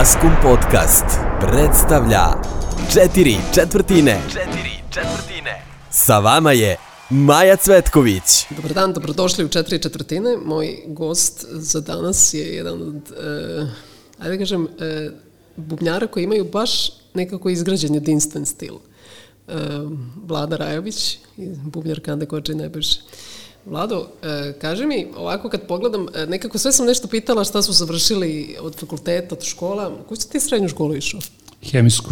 Maskum Podcast predstavlja Četiri četvrtine Četiri četvrtine Sa vama je Maja Cvetković Dobar dan, dobrodošli u četiri četvrtine. Moj gost za danas je jedan od, e, ajde da kažem, e, bubnjara koji imaju baš nekako izgrađen jedinstven stil. E, Vlada Rajović, bubnjar Kande Koče najbrže. Vlado, e, kaži mi, ovako kad pogledam, e, nekako sve sam nešto pitala šta su završili od fakulteta, od škola. Koju si ti srednju školu išao? Hemijsku.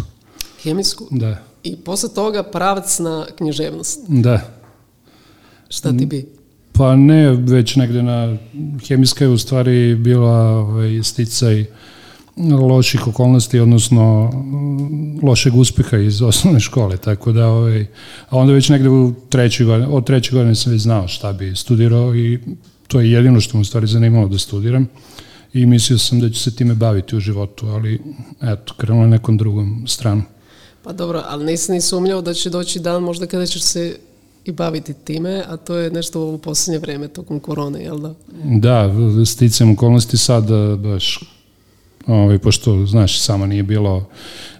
Hemijsku? Da. I posle toga pravac na književnost. Da. Šta ti bi? Pa ne, već negde na hemijska je u stvari bila ovaj, sticaj loših okolnosti, odnosno mm, lošeg uspeha iz osnovne škole, tako da, ovaj, a onda već negde u trećoj godine, od trećoj godine sam već znao šta bi studirao i to je jedino što mu u stvari zanimalo da studiram i mislio sam da ću se time baviti u životu, ali eto, krenulo je nekom drugom stranu. Pa dobro, ali nisi ni sumnjao da će doći dan možda kada ćeš se i baviti time, a to je nešto u poslednje vreme tokom korone, jel da? Da, sticam okolnosti sada baš ovaj, pošto, znaš, samo nije bilo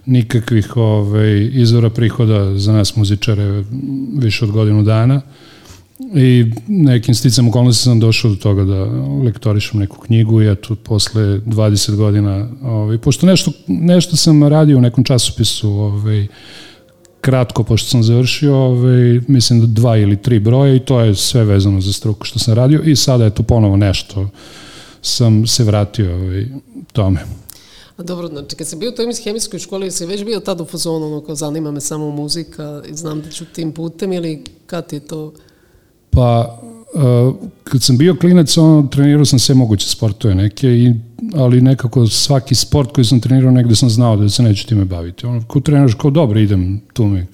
nikakvih ovaj, izvora prihoda za nas muzičare više od godinu dana. I nekim sticam okolnosti sam došao do toga da lektorišem neku knjigu i eto posle 20 godina ovaj, pošto nešto, nešto sam radio u nekom časopisu ovaj, kratko pošto sam završio, ovaj, mislim da dva ili tri broja i to je sve vezano za struku što sam radio i sada je tu ponovo nešto sam se vratio ovaj, tome. A dobro, znači kad si bio u toj hemijskoj školi, si već bio tad u fazonu, ono, kao zanima me samo muzika i znam da ću tim putem ili kad ti je to? Pa, uh, kad sam bio klinac, on, trenirao sam sve moguće sportove neke, i, ali nekako svaki sport koji sam trenirao negde sam znao da se neću time baviti. Ono, ko treniraš, kao dobro, idem tu mi,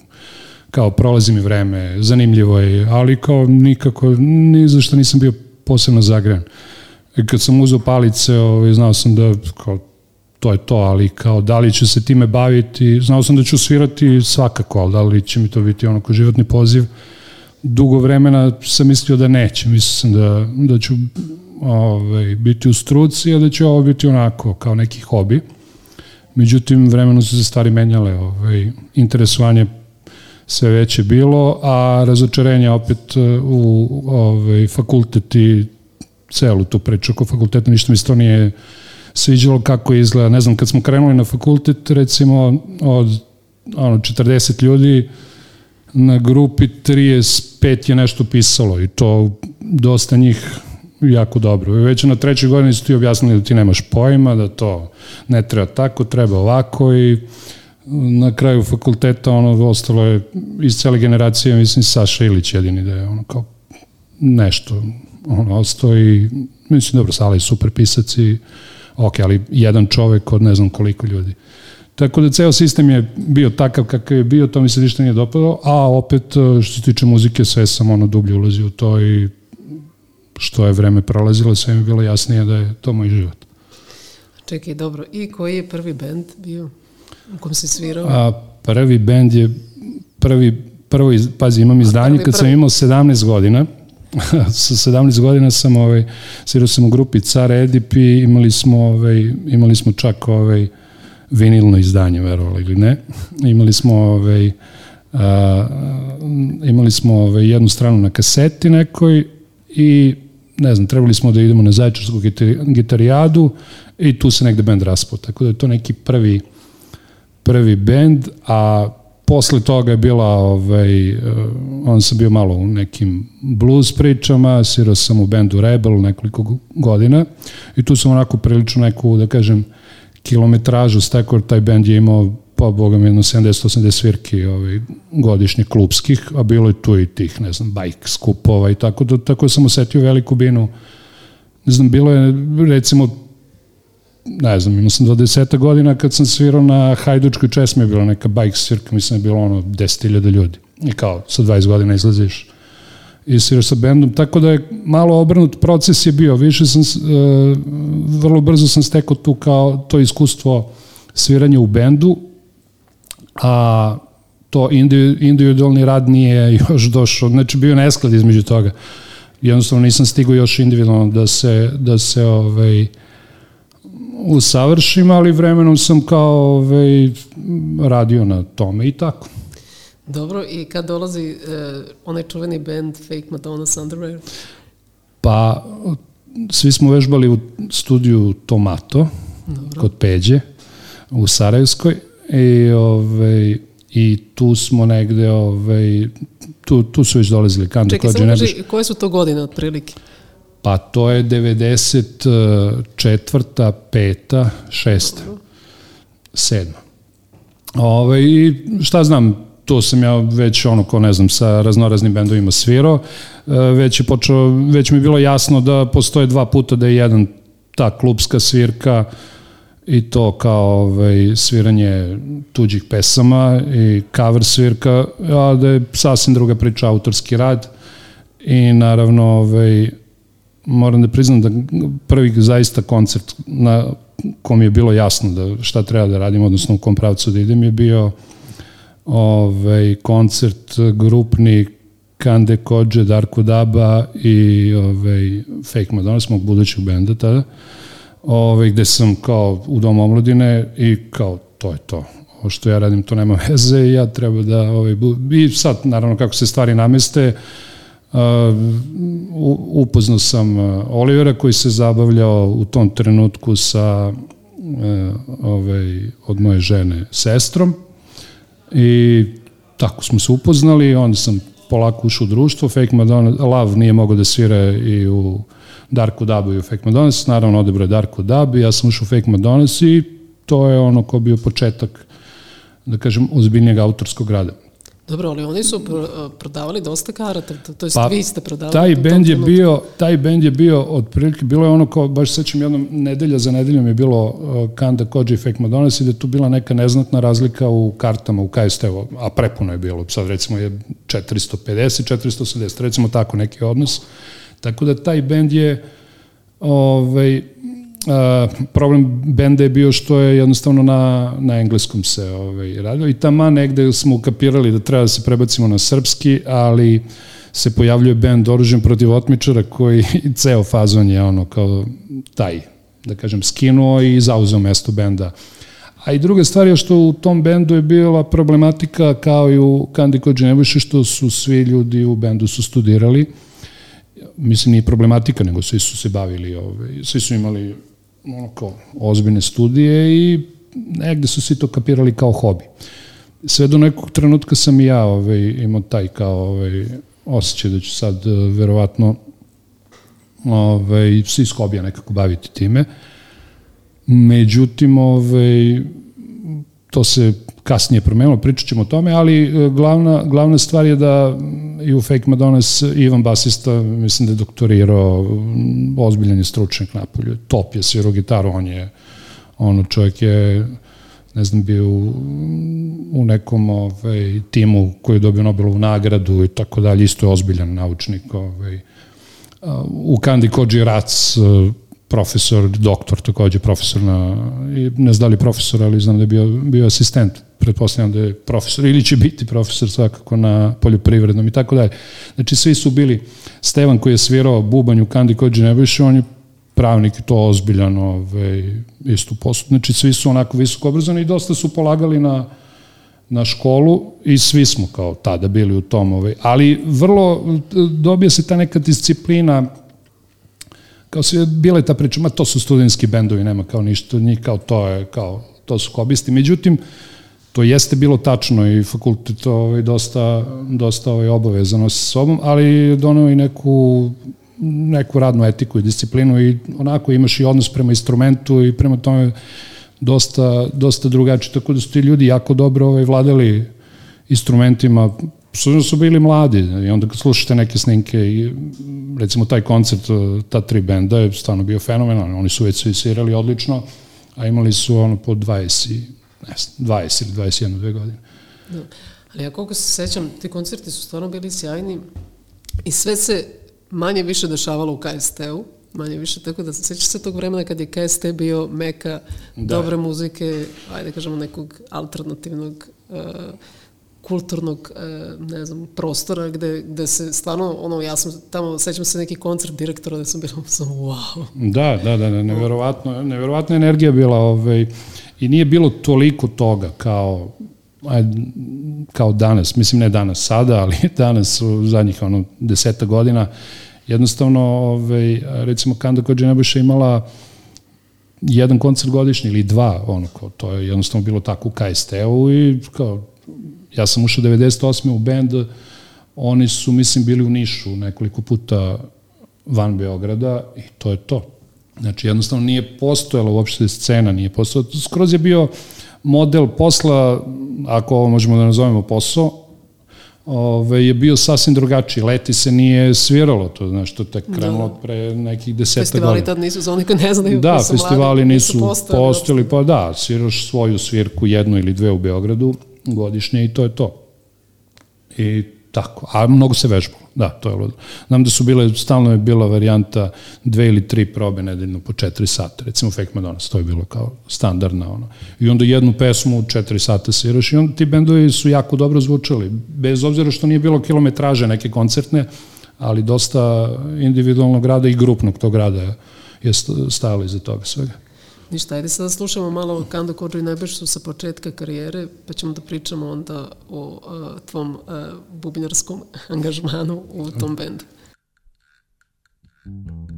kao prolazi mi vreme, zanimljivo je, ali kao nikako, ni zašto nisam bio posebno zagrejan. I kad sam uzao palice, ovaj, znao sam da kao, to je to, ali kao da li ću se time baviti, znao sam da ću svirati svakako, ali da li će mi to biti ono kao životni poziv, dugo vremena sam mislio da neće, mislio sam da, da ću ovaj, biti u struci, a da će ovo biti onako kao neki hobi. Međutim, vremeno su se stvari menjale, ovaj, interesovanje sve veće bilo, a razočarenje opet u ovaj, fakultet i celu tu priču oko fakulteta, ništa mi se to nije sviđalo kako izgleda. Ne znam, kad smo krenuli na fakultet, recimo od ono, 40 ljudi, na grupi 35 je nešto pisalo i to dosta njih jako dobro. Već na trećoj godini su ti objasnili da ti nemaš pojma, da to ne treba tako, treba ovako i na kraju fakulteta ono ostalo je iz cele generacije, mislim Saša Ilić jedini da je ono kao nešto ono ostao i mislim dobro, Sala je super pisac i ok, ali jedan čovek od ne znam koliko ljudi. Tako da ceo sistem je bio takav kakav je bio, to mi se ništa nije dopadalo, a opet što se tiče muzike sve sam ono dublje ulazio u to i što je vreme prolazilo, sve mi je bilo jasnije da je to moj život. Čekaj, dobro. I koji je prvi bend bio u kom si svirao? A, prvi bend je prvi, prvo, pazi, imam izdanje kad sam imao 17 godina, sa 17 godina sam ovaj svirao sam u grupi Car Edip i imali smo ovaj imali smo čak ovaj vinilno izdanje verovali ili ne. Imali smo ovaj a, imali smo ovaj jednu stranu na kaseti nekoj i ne znam, trebali smo da idemo na zaječarsku gitarijadu i tu se negde bend raspao, tako da je to neki prvi prvi bend, a posle toga je bila, ovaj, on sam bio malo u nekim blues pričama, svirao sam u bendu Rebel nekoliko godina i tu sam onako prilično neku, da kažem, kilometražu stekao, taj bend je imao pa boga mi jedno 70-80 svirki ovaj, godišnje klubskih, a bilo je tu i tih, ne znam, bajk skupova i tako, da, tako sam osetio veliku binu. Ne znam, bilo je recimo ne znam, imao sam 20 godina kad sam svirao na Hajdučkoj česmi, je bila neka bike svirka, mislim da je bilo ono 10.000 ljudi. I kao, sa 20 godina izlaziš i sviraš sa bendom, tako da je malo obrnut proces je bio, više sam, uh, vrlo brzo sam stekao tu kao to iskustvo sviranja u bendu, a to individualni rad nije još došao, znači bio nesklad između toga. Jednostavno nisam stigao još individualno da se, da se ovaj, usavršim, ali vremenom sam kao ovaj, radio na tome i tako. Dobro, i kad dolazi uh, onaj čuveni band Fake Madonna Underwear? Pa, svi smo vežbali u studiju Tomato, Dobro. kod Peđe, u Sarajevskoj, i, ovaj, i tu smo negde, ovaj, tu, tu su već dolazili Kanda Čekaj, samo kaži, koje su to godine otprilike? Pa to je 94. 5. 6. 7. Ove, I šta znam, to sam ja već ono ko ne znam sa raznoraznim bendovima svirao, e, već je počeo, već mi je bilo jasno da postoje dva puta da je jedan ta klubska svirka i to kao ovaj, sviranje tuđih pesama i cover svirka, a da je sasvim druga priča autorski rad i naravno ovaj, moram da priznam da prvi zaista koncert na kom je bilo jasno da šta treba da radim, odnosno u kom pravcu da idem je bio ovaj, koncert grupni Kande Kođe, Darko Daba i ovaj, Fake Madonna, smog budućeg benda tada, ovaj, gde sam kao u Domu omladine i kao to je to. Ovo što ja radim to nema veze i ja treba da ovaj, i sad naravno kako se stvari nameste uh, upoznao sam Olivera koji se zabavljao u tom trenutku sa uh, ovaj, od moje žene sestrom. I tako smo se upoznali, onda sam polako ušao u društvo, Fake Madonna, Love nije mogao da svira i u Darko Dabu i u Fake Madonna, naravno odebro je Darko Dab ja sam ušao u Fake Madonna i to je ono ko bio početak, da kažem, ozbiljnijeg autorskog rada. Dobro, ali oni su prodavali dosta karata, to jest pa, vi ste prodavali. Taj bend je bio, taj bend je bio otprilike bilo je ono kao baš sećam jednom nedelja za nedeljom je bilo uh, Kanda Koji Fake Madonna i da tu bila neka neznatna razlika u kartama u KST-u, a prepuno je bilo. Sad recimo je 450, 480, recimo tako neki odnos. Tako da taj bend je ovaj Uh, problem benda je bio što je jednostavno na, na engleskom se ovaj, radio i tamo negde smo ukapirali da treba da se prebacimo na srpski, ali se pojavljuje bend Oružen protiv otmičara koji ceo fazon je ono kao taj, da kažem, skinuo i zauzeo mesto benda. A i druga stvar je što u tom bendu je bila problematika kao i u Kandi Kođe Nebojše što su svi ljudi u bendu su studirali mislim nije problematika, nego svi su se bavili, ovaj, svi su imali ono kao ozbiljne studije i negde su svi to kapirali kao hobi. Sve do nekog trenutka sam i ja ovaj, imao taj kao ovaj, osjećaj da ću sad eh, verovatno ovaj, svi iz hobija nekako baviti time. Međutim, ovaj, to se kasnije promenilo, pričat ćemo o tome, ali eh, glavna, glavna stvar je da i u Fake Madonnas Ivan Basista, mislim da je doktorirao, ozbiljan je stručnjak napolju, top je svirao gitaru, on je, ono, čovjek je, ne znam, bio u, u nekom ovaj, timu koji je dobio Nobelovu nagradu i tako dalje, isto je ozbiljan naučnik. Ovaj. U Kandi Kođi Rac, profesor, doktor, takođe profesor na, ne znam da li profesor, ali znam da je bio, bio asistent pretpostavljam da je profesor ili će biti profesor svakako na poljoprivrednom i tako dalje. Znači svi su bili, Stevan koji je svirao bubanj u Kandi Kođe Nebojše, on je pravnik i to ozbiljan ovaj, istu poslu. Znači svi su onako visoko obrazovani i dosta su polagali na, na školu i svi smo kao tada bili u tom. Ovaj. Ali vrlo dobija se ta neka disciplina kao se bila je ta priča, ma to su studentski bendovi, nema kao ništa, njih kao to je, kao to su hobisti. Međutim, to jeste bilo tačno i fakultet ovaj, dosta, dosta ovaj, obavezano sa sobom, ali donao i neku neku radnu etiku i disciplinu i onako imaš i odnos prema instrumentu i prema tome dosta, dosta drugačije, tako da su ti ljudi jako dobro ovaj, vladali instrumentima, su, su bili mladi i onda kad slušate neke snimke i recimo taj koncert ta tri benda je stvarno bio fenomenalan, oni su već svi svirali odlično, a imali su ono po 20 ne znam, 20 ili 21, dve godine. Da. Ali ja koliko se sećam, ti koncerti su stvarno bili sjajni i sve se manje više dešavalo u KST-u, manje više, tako da sećaš se tog vremena kad je KST bio meka da. dobre muzike, ajde kažemo nekog alternativnog uh, kulturnog, e, ne znam, prostora gde, gde se stvarno, ono, ja sam tamo, sećam se neki koncert direktora da sam bila, sam, wow. Da, da, da, da neverovatno, neverovatna energija bila, ovaj, i nije bilo toliko toga kao kao danas, mislim ne danas sada, ali danas u zadnjih ono, deseta godina, jednostavno, ovaj, recimo Kanda Kođe Nebojša imala jedan koncert godišnji ili dva, ono, kao, to je jednostavno bilo tako u KST-u i kao, ja sam ušao 98. u bend, oni su, mislim, bili u Nišu nekoliko puta van Beograda i to je to. Znači, jednostavno nije postojala uopšte scena, nije postojala, skroz je bio model posla, ako ovo možemo da nazovemo posao, ove, je bio sasvim drugačiji. Leti se nije sviralo, to znaš, to tek krenulo da. pre nekih deseta festivali godina. Festivali tad nisu, za oni ne znaju. Da, festivali mladi, nisu, nisu postojali, pa da, sviraš svoju svirku jednu ili dve u Beogradu godišnje i to je to. I tako, a mnogo se vežbalo. Da, to je bilo. Znam da su bile, stalno je bila varijanta dve ili tri probe nedeljno po četiri sata. Recimo Fake Madonna, to je bilo kao standardna ono. I onda jednu pesmu u četiri sata sviraš i onda ti bendovi su jako dobro zvučali. Bez obzira što nije bilo kilometraže neke koncertne, ali dosta individualnog rada i grupnog tog rada je stajalo iza toga svega. Ništa, ajde sada slušamo malo Kando Kođu i Nebešću sa početka karijere, pa ćemo da pričamo onda o uh, tvom uh, bubnjarskom angažmanu u tom bendu. Još jedan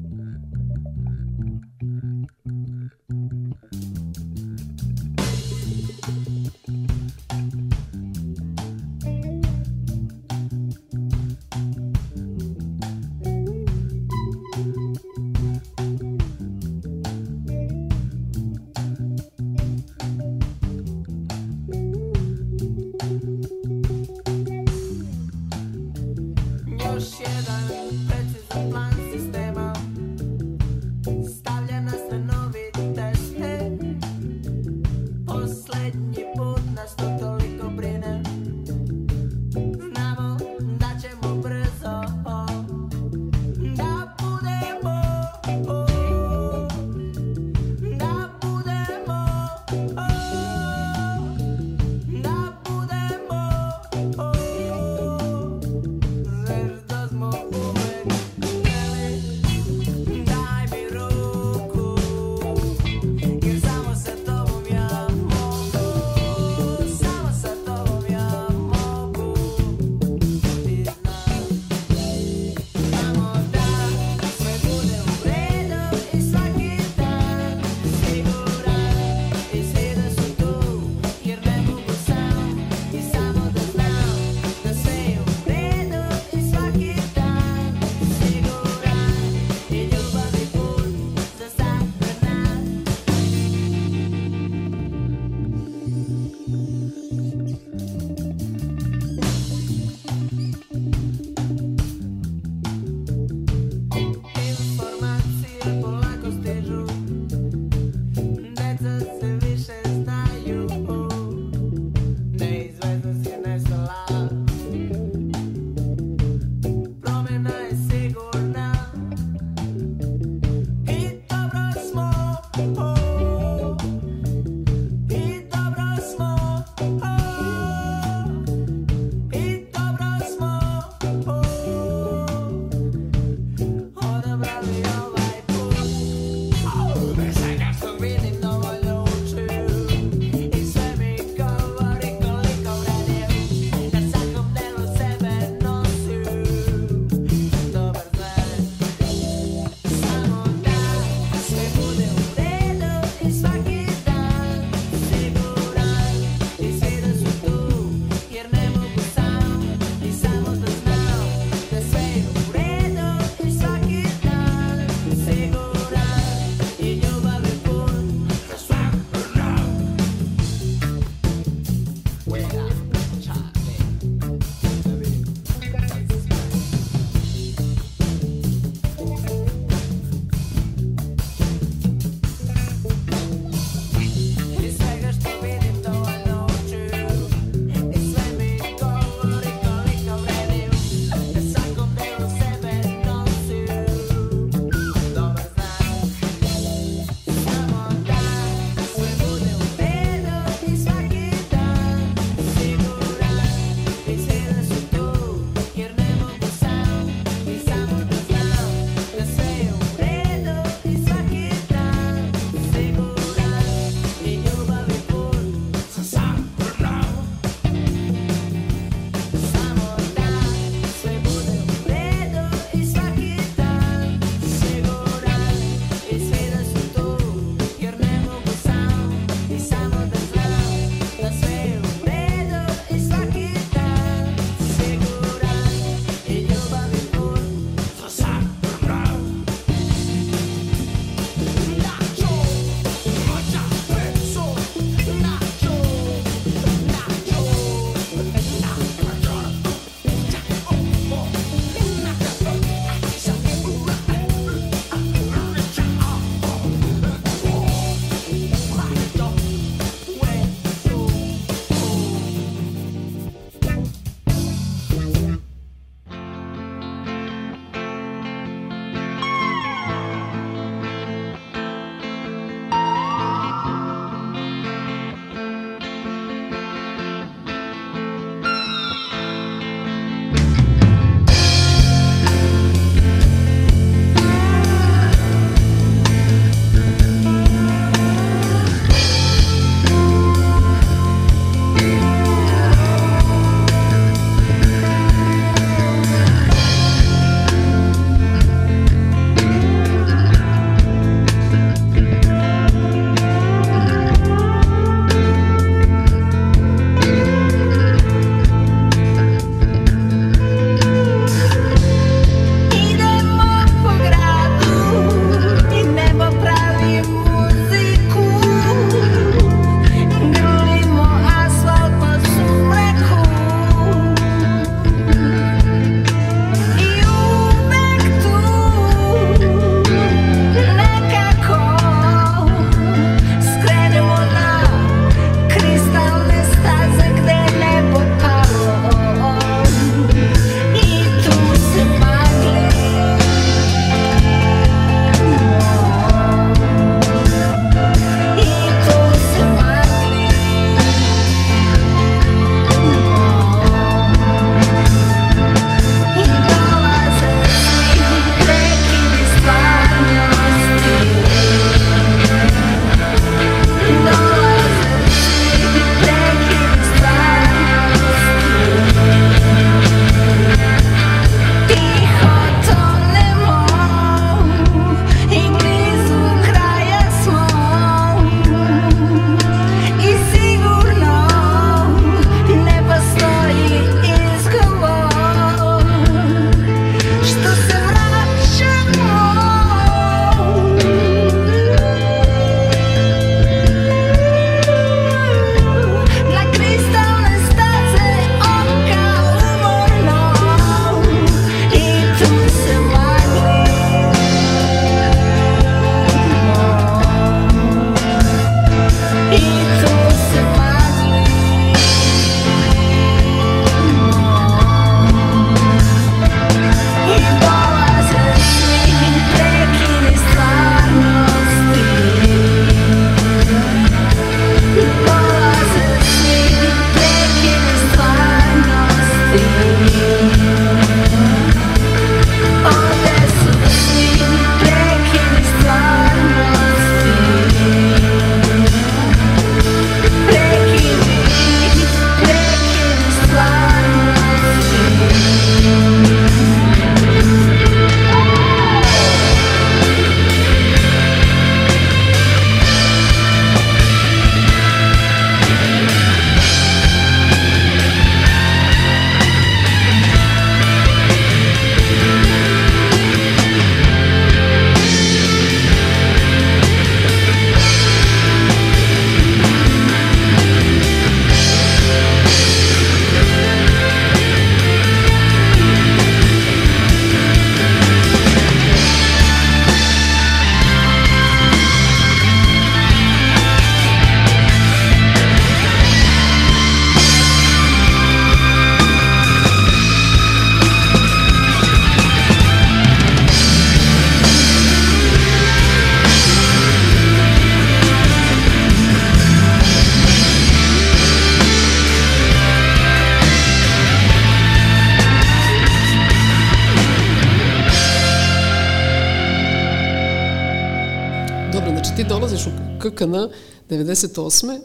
u KKN 98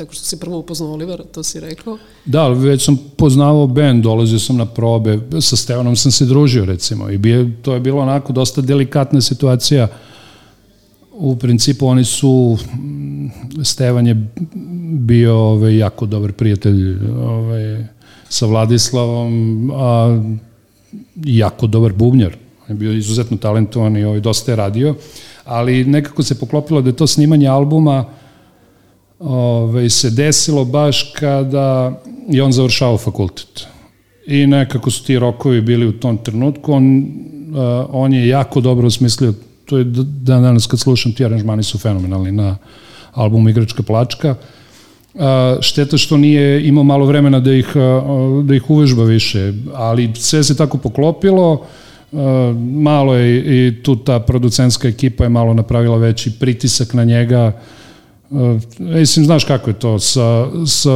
tako što si prvo upoznao Olivera, to si rekao. Da, ali već sam poznavao band, dolazio sam na probe, sa Stevanom sam se družio recimo i bio, to je bilo onako dosta delikatna situacija. U principu oni su, mm, Stevan je bio ovaj, jako dobar prijatelj ovaj, sa Vladislavom, a jako dobar bubnjar. On je bio izuzetno talentovan i ovaj, dosta je radio, ali nekako se poklopilo da je to snimanje albuma ove, se desilo baš kada je on završao fakultet. I nekako su ti rokovi bili u tom trenutku. On, uh, on je jako dobro osmislio, to je dan danas kad slušam, ti aranžmani su fenomenalni na albumu Igračka plačka. Uh, šteta što nije imao malo vremena da ih, uh, da ih uvežba više, ali sve se tako poklopilo, uh, malo je i tu ta producentska ekipa je malo napravila veći pritisak na njega, uh, Uh, mislim, znaš kako je to sa, sa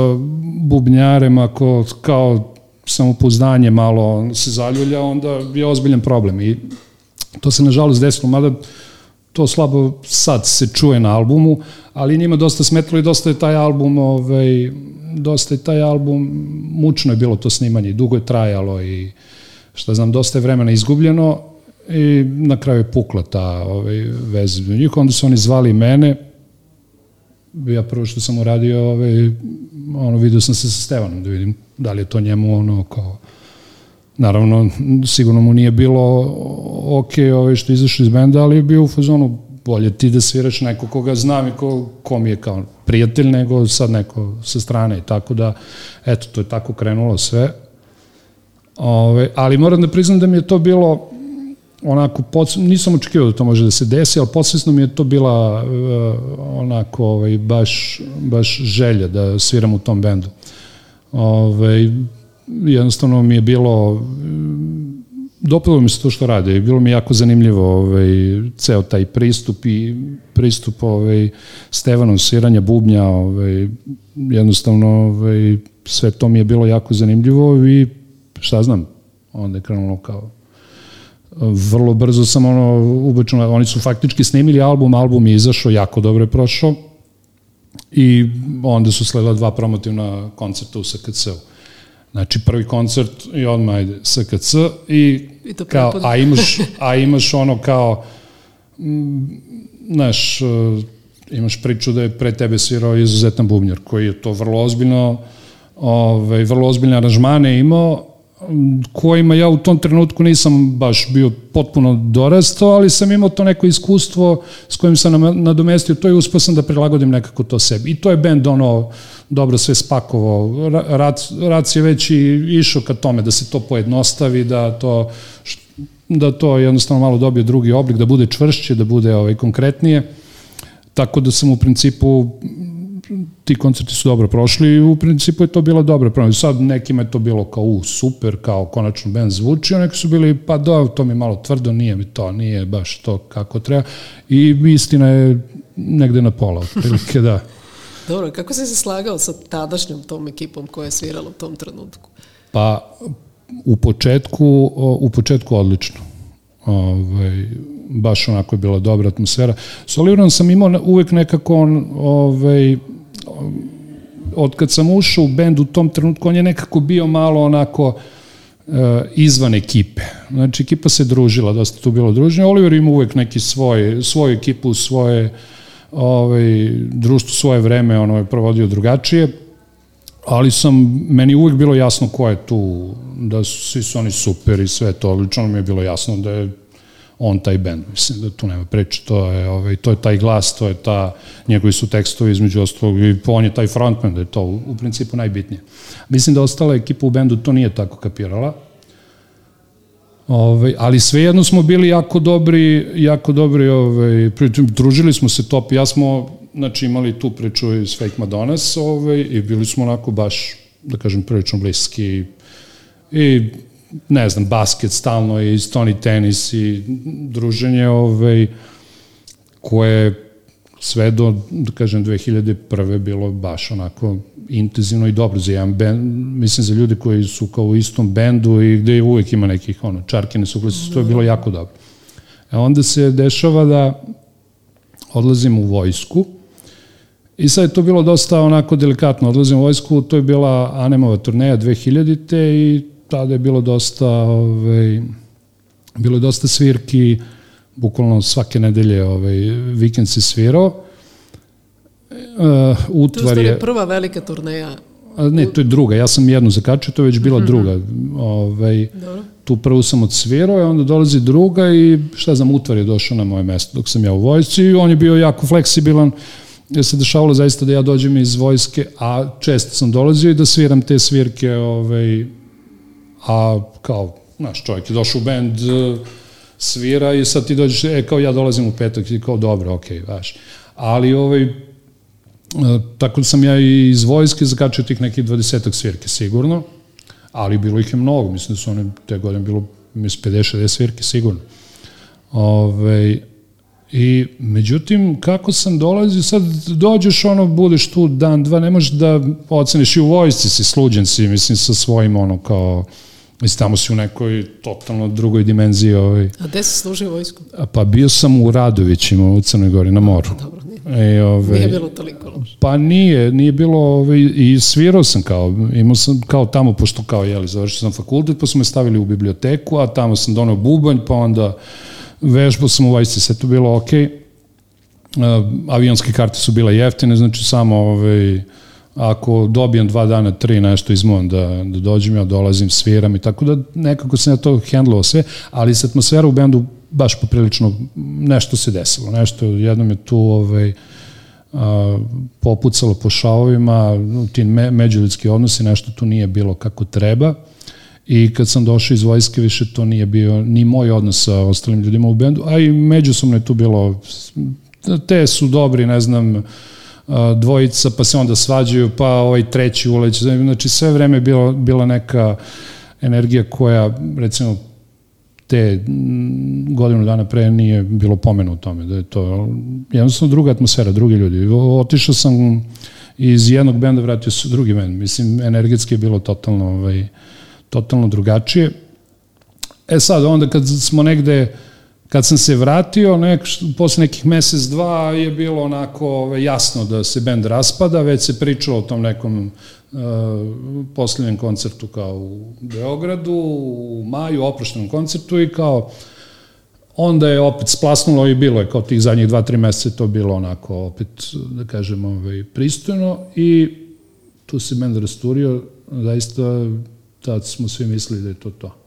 bubnjarem, ako kao samopouzdanje malo se zaljulja, onda je ozbiljan problem i to se nažalost desilo, mada to slabo sad se čuje na albumu, ali njima dosta smetilo i dosta je taj album ovaj, dosta je taj album mučno je bilo to snimanje, dugo je trajalo i šta znam, dosta je vremena izgubljeno i na kraju je pukla ta ovaj, vez. Njih onda su oni zvali mene, ja prvo što sam uradio, ovaj, ono, vidio sam se sa Stevanom da vidim da li je to njemu ono kao naravno sigurno mu nije bilo ok ovaj što izašao iz benda, ali je bio u fazonu bolje ti da sviraš neko koga znam i ko, ko mi je kao prijatelj nego sad neko sa strane i tako da eto to je tako krenulo sve Ove, ali moram da priznam da mi je to bilo onako, pod, nisam očekivao da to može da se desi, ali podsvesno mi je to bila uh, onako ovaj, baš, baš želja da sviram u tom bendu. Ovaj, jednostavno mi je bilo dopalo mi se to što rade i bilo mi jako zanimljivo ovaj, ceo taj pristup i pristup ovaj, Stevanom sviranja bubnja ovaj, jednostavno ovaj, sve to mi je bilo jako zanimljivo i šta znam onda je krenulo kao vrlo brzo sam ono ubačeno, oni su faktički snimili album, album je izašao, jako dobro je prošao i onda su sledila dva promotivna koncerta u SKC-u. Znači prvi koncert i odmah ajde SKC i, I kao, a imaš, a imaš ono kao znaš, imaš priču da je pre tebe svirao izuzetan bubnjar koji je to vrlo ozbiljno ovaj, vrlo ozbiljne aranžmane imao kojima ja u tom trenutku nisam baš bio potpuno dorastao, ali sam imao to neko iskustvo s kojim sam nadomestio to i uspio sam da prilagodim nekako to sebi. I to je bend ono dobro sve spakovao. Rac, Rac je već i išao ka tome da se to pojednostavi, da to da to jednostavno malo dobije drugi oblik, da bude čvršće, da bude ovaj, konkretnije. Tako da sam u principu ti koncerti su dobro prošli i u principu je to bila dobra promena. Sad nekima je to bilo kao u, super, kao konačno band zvuči, a neki su bili pa do, to mi malo tvrdo, nije mi to, nije baš to kako treba. I istina je negde na pola, otprilike da. Dobro, kako si se slagao sa tadašnjom tom ekipom koja je svirala u tom trenutku? Pa, u početku, u početku odlično. Ovaj, baš onako je bila dobra atmosfera. S Oliverom sam imao uvek nekako on, ovaj, od kad sam ušao u bend u tom trenutku, on je nekako bio malo onako uh, izvan ekipe. Znači, ekipa se družila, dosta tu bilo druženje. Oliver ima uvek neki svoj, svoju ekipu, svoje ovaj, društvo, svoje vreme, ono je provodio drugačije, ali sam, meni uvek bilo jasno ko je tu, da su, svi su oni super i sve to, lično mi je bilo jasno da je on taj bend. Mislim da tu nema preče, to je, ovaj, to je taj glas, to je ta, njegovi su tekstovi između ostalog i on je taj frontman, da je to u, principu najbitnije. Mislim da ostala ekipa u bendu to nije tako kapirala, Ovaj, ali svejedno smo bili jako dobri, jako dobri, ovaj, družili smo se top, ja smo, znači imali tu priču iz Fake Madonas, ovaj, i bili smo onako baš, da kažem, prilično bliski i ne znam, basket stalno i stoni tenis i druženje ovaj, koje sve do, da kažem, 2001. bilo baš onako intenzivno i dobro za jedan band, mislim za ljude koji su kao u istom bendu i gde uvek ima nekih ono, čarkine suglasice, to je bilo jako dobro. E onda se dešava da odlazim u vojsku i sad je to bilo dosta onako delikatno, odlazim u vojsku, to je bila Anemova turneja 2000-te i tada je bilo dosta, ovaj, bilo je dosta svirki, bukvalno svake nedelje ovaj, vikend se svirao. Uh, utvar To je... je prva velika turneja. A ne, to je druga, ja sam jednu zakačio, to je već bila druga. Ovaj, Dobro. tu prvu sam odsvirao i onda dolazi druga i šta znam, utvar je došao na moje mesto dok sam ja u vojsci i on je bio jako fleksibilan jer se dešavalo zaista da ja dođem iz vojske, a često sam dolazio i da sviram te svirke, ovaj, a kao, znaš, čovjek je došao u bend, eh, svira i sad ti dođeš, e, kao ja dolazim u petak i kao dobro, okej, okay, vaš. Ali ovaj, e, tako da sam ja i iz vojske zakačio tih nekih 20 svirke sigurno, ali bilo ih je mnogo, mislim da su one te godine bilo mislim 50-60 svirke sigurno. Ove, I međutim, kako sam dolazio, sad dođeš, ono, budeš tu dan, dva, ne možeš da oceniš i u vojsci si, sluđen si, mislim, sa svojim, ono, kao, mislim, tamo si u nekoj totalno drugoj dimenziji, ovaj, A gde si služio vojsku? A Pa bio sam u Radovićima u Crnoj Gori na moru. Dobro, nije. E, ove, Nije bilo toliko loše. Pa nije, nije bilo, ove, i svirao sam kao, imao sam kao tamo, pošto kao, jeli, završio sam fakultet, pa su me stavili u biblioteku, a tamo sam doneo bubanj, pa onda vežbao sam u vojsci, sve to bilo okej. Okay. avionske karte su bile jeftine, znači samo ovaj, ako dobijem dva dana, tri nešto izmon da, da dođem, ja dolazim, sviram i tako da nekako sam ja to hendlovao sve, ali se atmosfera u bendu baš poprilično nešto se desilo, nešto jednom je tu ovaj, a, popucalo po šavovima, ti me, međuljudski odnosi, nešto tu nije bilo kako treba i kad sam došao iz vojske više to nije bio ni moj odnos sa ostalim ljudima u bendu, a i međusobno je tu bilo te su dobri, ne znam, dvojica, pa se onda svađaju, pa ovaj treći uleć, znači sve vreme je bila, bila neka energija koja, recimo, te godinu dana pre nije bilo pomenu u tome, da je to jednostavno druga atmosfera, drugi ljudi. Otišao sam iz jednog benda, vratio se drugi bend. Mislim, energetski je bilo totalno, ovaj, totalno drugačije. E sad, onda kad smo negde, kad sam se vratio, nek, posle nekih mesec, dva je bilo onako ovaj, jasno da se bend raspada, već se pričalo o tom nekom uh, posljednjem koncertu kao u Beogradu, u maju, oproštenom koncertu i kao onda je opet splasnulo i bilo je kao tih zadnjih dva, tri meseca to bilo onako opet, da kažem, ovaj, pristojno i tu se bend rasturio, zaista tad smo svi mislili da je to to.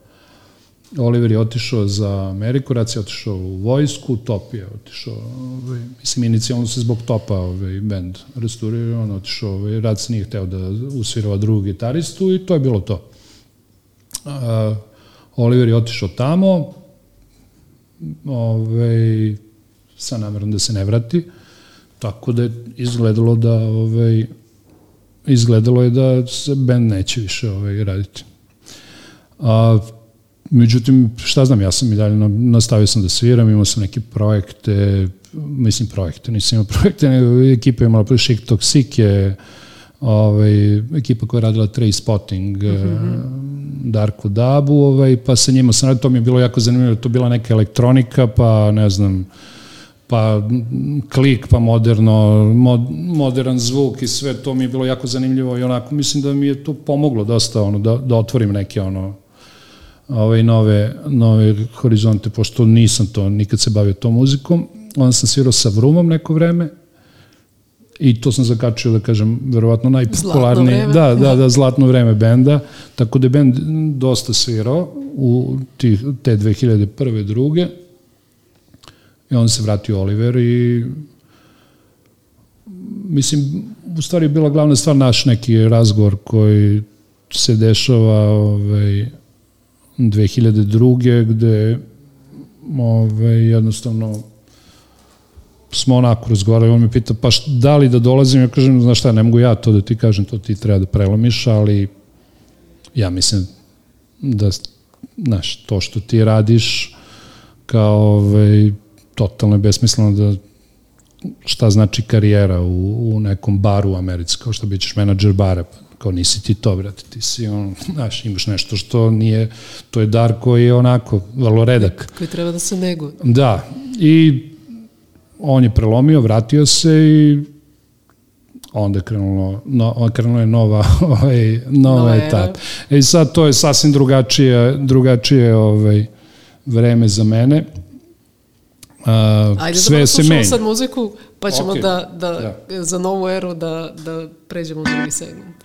Oliver je otišao za Ameriku, Rac je otišao u vojsku, Top je otišao, ovaj, mislim, inicijalno se zbog Topa ovaj, band restaurirao, on otišao, ovaj, Rac nije hteo da usvirava drugu gitaristu i to je bilo to. Uh, Oliver je otišao tamo, ovaj, sa namerom da se ne vrati, tako da je izgledalo da ovaj, izgledalo je da se band neće više ovaj, raditi. A, međutim, šta znam, ja sam i dalje nastavio sam da sviram, imao sam neke projekte, mislim projekte, nisam imao projekte, nego ekipa je imala Chic Toxic je ovaj, ekipa koja je radila Trace Spotting, mm -hmm. Darko Dabu, ovaj, pa sa njima sam radio, to mi je bilo jako zanimljivo, to bila neka elektronika, pa ne znam, pa klik, pa moderno, mod, modern zvuk i sve to mi je bilo jako zanimljivo i onako mislim da mi je to pomoglo dosta ono, da, da otvorim neke ono ovaj, nove, nove horizonte, pošto nisam to, nikad se bavio tom muzikom. Onda sam svirao sa Vrumom neko vreme, i to sam zakačio da kažem verovatno najpopularniji da da da zlatno vreme benda tako da je bend dosta svirao u tih te 2001. druge i onda se vratio Oliver i mislim u stvari je bila glavna stvar naš neki razgovor koji se dešava ovaj 2002. gde ovaj, jednostavno smo onako razgovarali, on me pita, pa šta, da li da dolazim, ja kažem, znaš šta, ne mogu ja to da ti kažem, to ti treba da prelomiš, ali ja mislim da, znaš, to što ti radiš, kao, ovaj, totalno je besmisleno da šta znači karijera u, u nekom baru u Americi, kao što bićeš menadžer bara, pa kao nisi ti to, brate, ti si on, znaš, imaš nešto što nije, to je dar koji je onako, vrlo redak. Koji treba da se neguje. Da, i on je prelomio, vratio se i onda je krenulo, no, krenulo je nova, ovaj, nova, nova etapa. E sad to je sasvim drugačije, drugačije ovaj, vreme za mene. Uh, Ajde sve da se menja. sad muziku, pa ćemo okay. da, da, da, za novu eru da, da pređemo u drugi segment.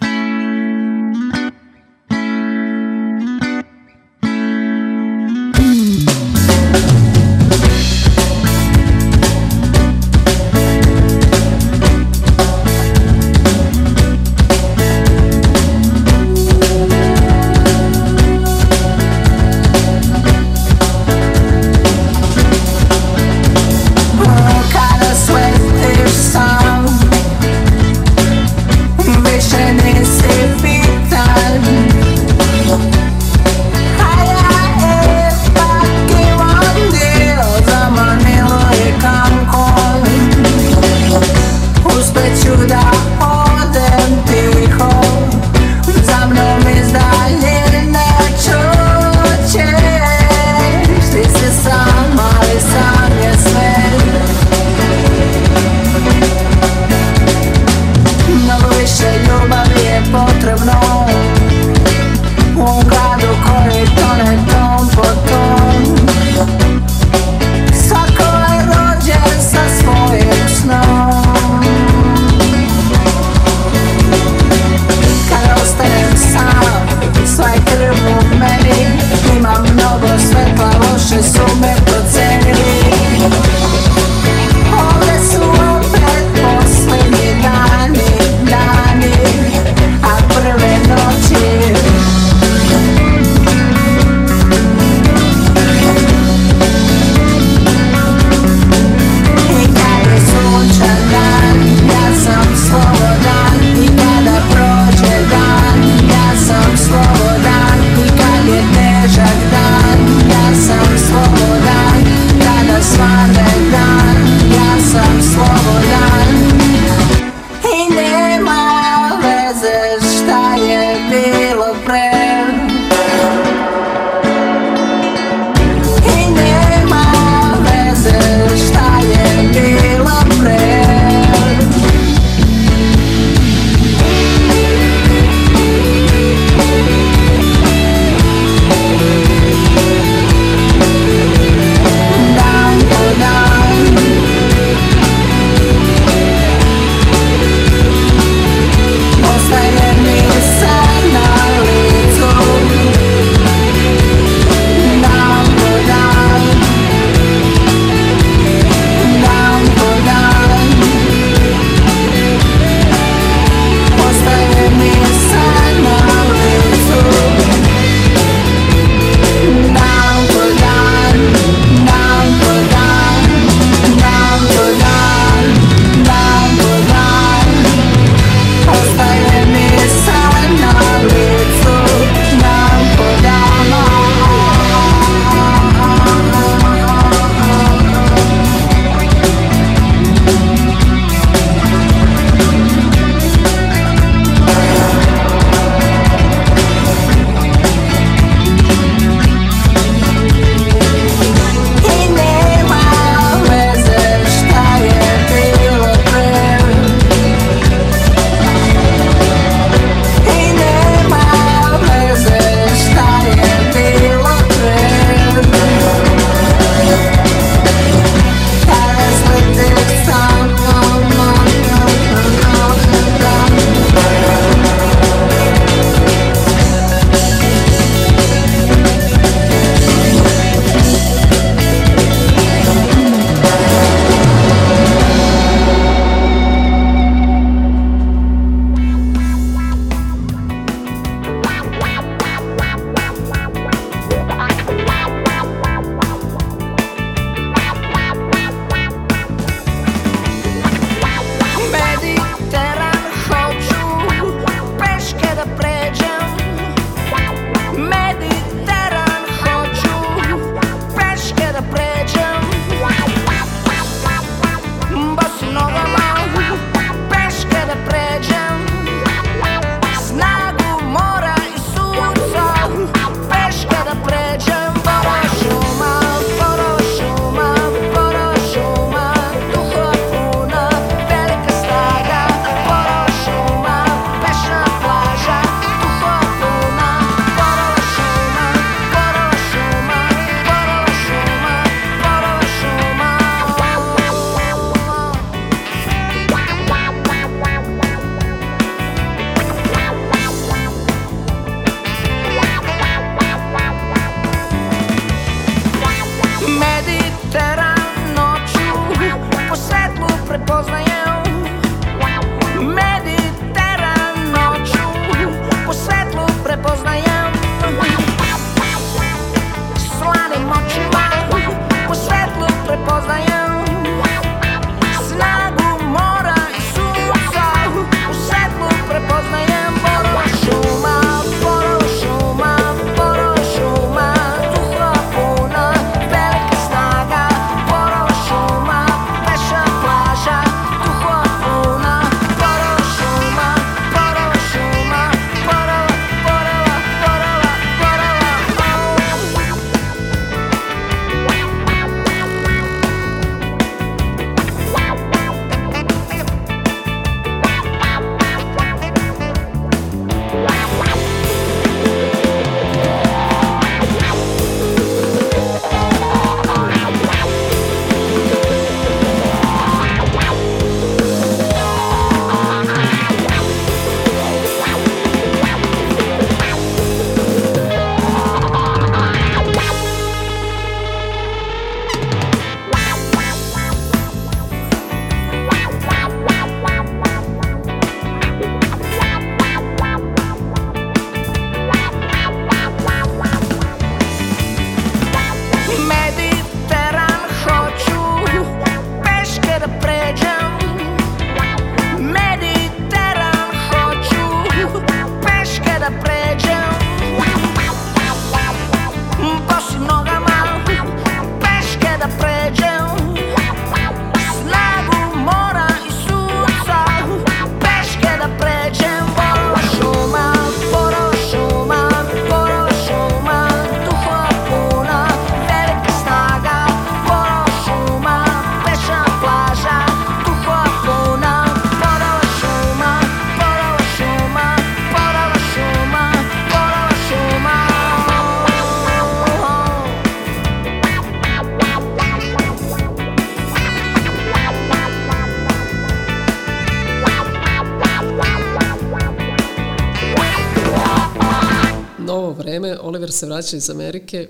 Oliver se vraća iz Amerike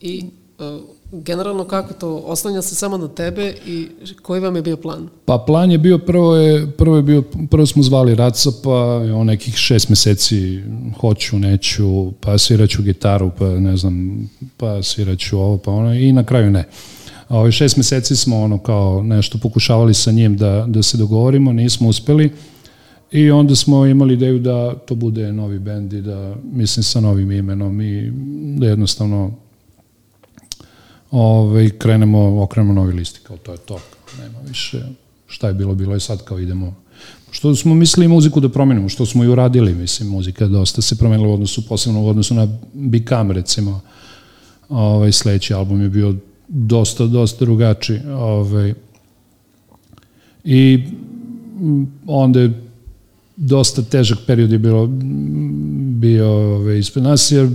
i uh, generalno kako to, oslanja se samo na tebe i koji vam je bio plan? Pa plan je bio, prvo je, prvo je bio, prvo smo zvali Raca, pa on nekih šest meseci hoću, neću, pa sviraću gitaru, pa ne znam, pa sviraću ovo, pa ono, i na kraju ne. A ove šest meseci smo ono kao nešto pokušavali sa njim da, da se dogovorimo, nismo uspeli i onda smo imali ideju da to bude novi bend i da, mislim, sa novim imenom i da jednostavno ovaj, krenemo, okrenemo novi listi, kao to je to, nema više šta je bilo, bilo je sad kao idemo. Što smo mislili muziku da promenimo, što smo i uradili, mislim, muzika dosta se promenila u odnosu, posebno u odnosu na Become, recimo, ovaj, sledeći album je bio dosta, dosta drugačiji, ovaj, i onda je dosta težak period je bilo bio ovaj, ispred nas, jer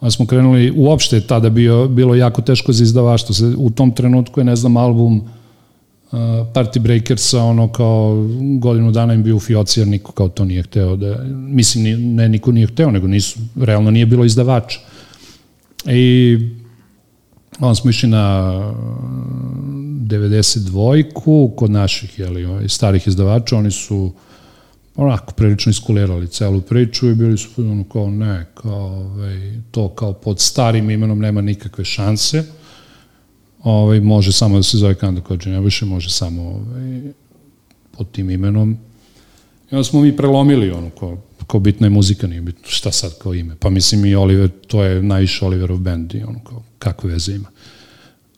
onda smo krenuli, uopšte tada bio, bilo jako teško za izdavaštvo. U tom trenutku je, ne znam, album uh, Party Breakersa, ono kao godinu dana im bio u fioci, jer niko kao to nije hteo da, mislim, ne, niko nije hteo, nego nisu, realno nije bilo izdavača. I onda smo išli na 92-ku kod naših, jeli, starih izdavača, oni su uh, onako prilično iskulirali celu priču i bili su ono kao ne, kao ovaj, to kao pod starim imenom nema nikakve šanse. Ovaj, može samo da se zove Kanda Kođe Nebojše, može samo ovaj, pod tim imenom. I onda smo mi prelomili ono kao, kao bitna je muzika, nije bitno šta sad kao ime. Pa mislim i Oliver, to je najviše Oliverov band i ono kao kakve veze ima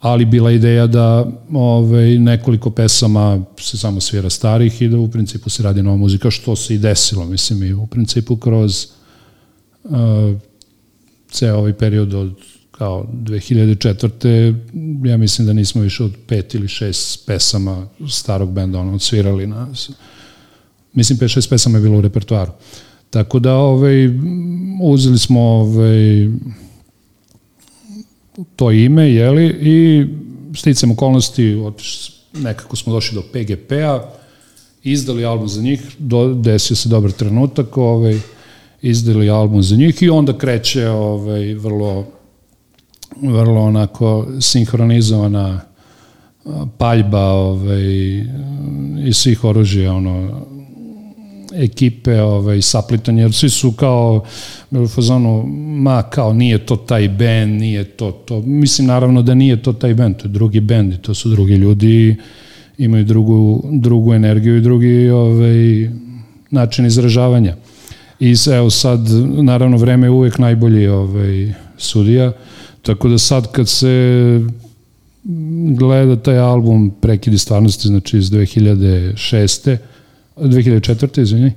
ali bila ideja da ovaj, nekoliko pesama se samo svira starih i da u principu se radi nova muzika, što se i desilo, mislim, i u principu kroz uh, ceo ovaj period od kao 2004. ja mislim da nismo više od pet ili šest pesama starog benda ono, odsvirali na mislim pet, šest pesama je bilo u repertoaru. Tako da ovaj, uzeli smo ovaj, to ime, jeli, i sticam okolnosti, nekako smo došli do PGP-a, izdali album za njih, do, desio se dobar trenutak, ovaj, izdali album za njih i onda kreće ovaj, vrlo, vrlo onako sinhronizovana paljba ovaj, iz svih oružja, ono, ekipe ovaj, saplitanje, jer svi su kao u fazonu, ma kao nije to taj band, nije to to. Mislim naravno da nije to taj band, to je drugi band i to su drugi ljudi imaju drugu, drugu energiju i drugi ovaj, način izražavanja. I evo sad, naravno vreme je uvek najbolji ovaj, sudija, tako da sad kad se gleda taj album Prekidi stvarnosti, znači iz 2006 2004. izvini,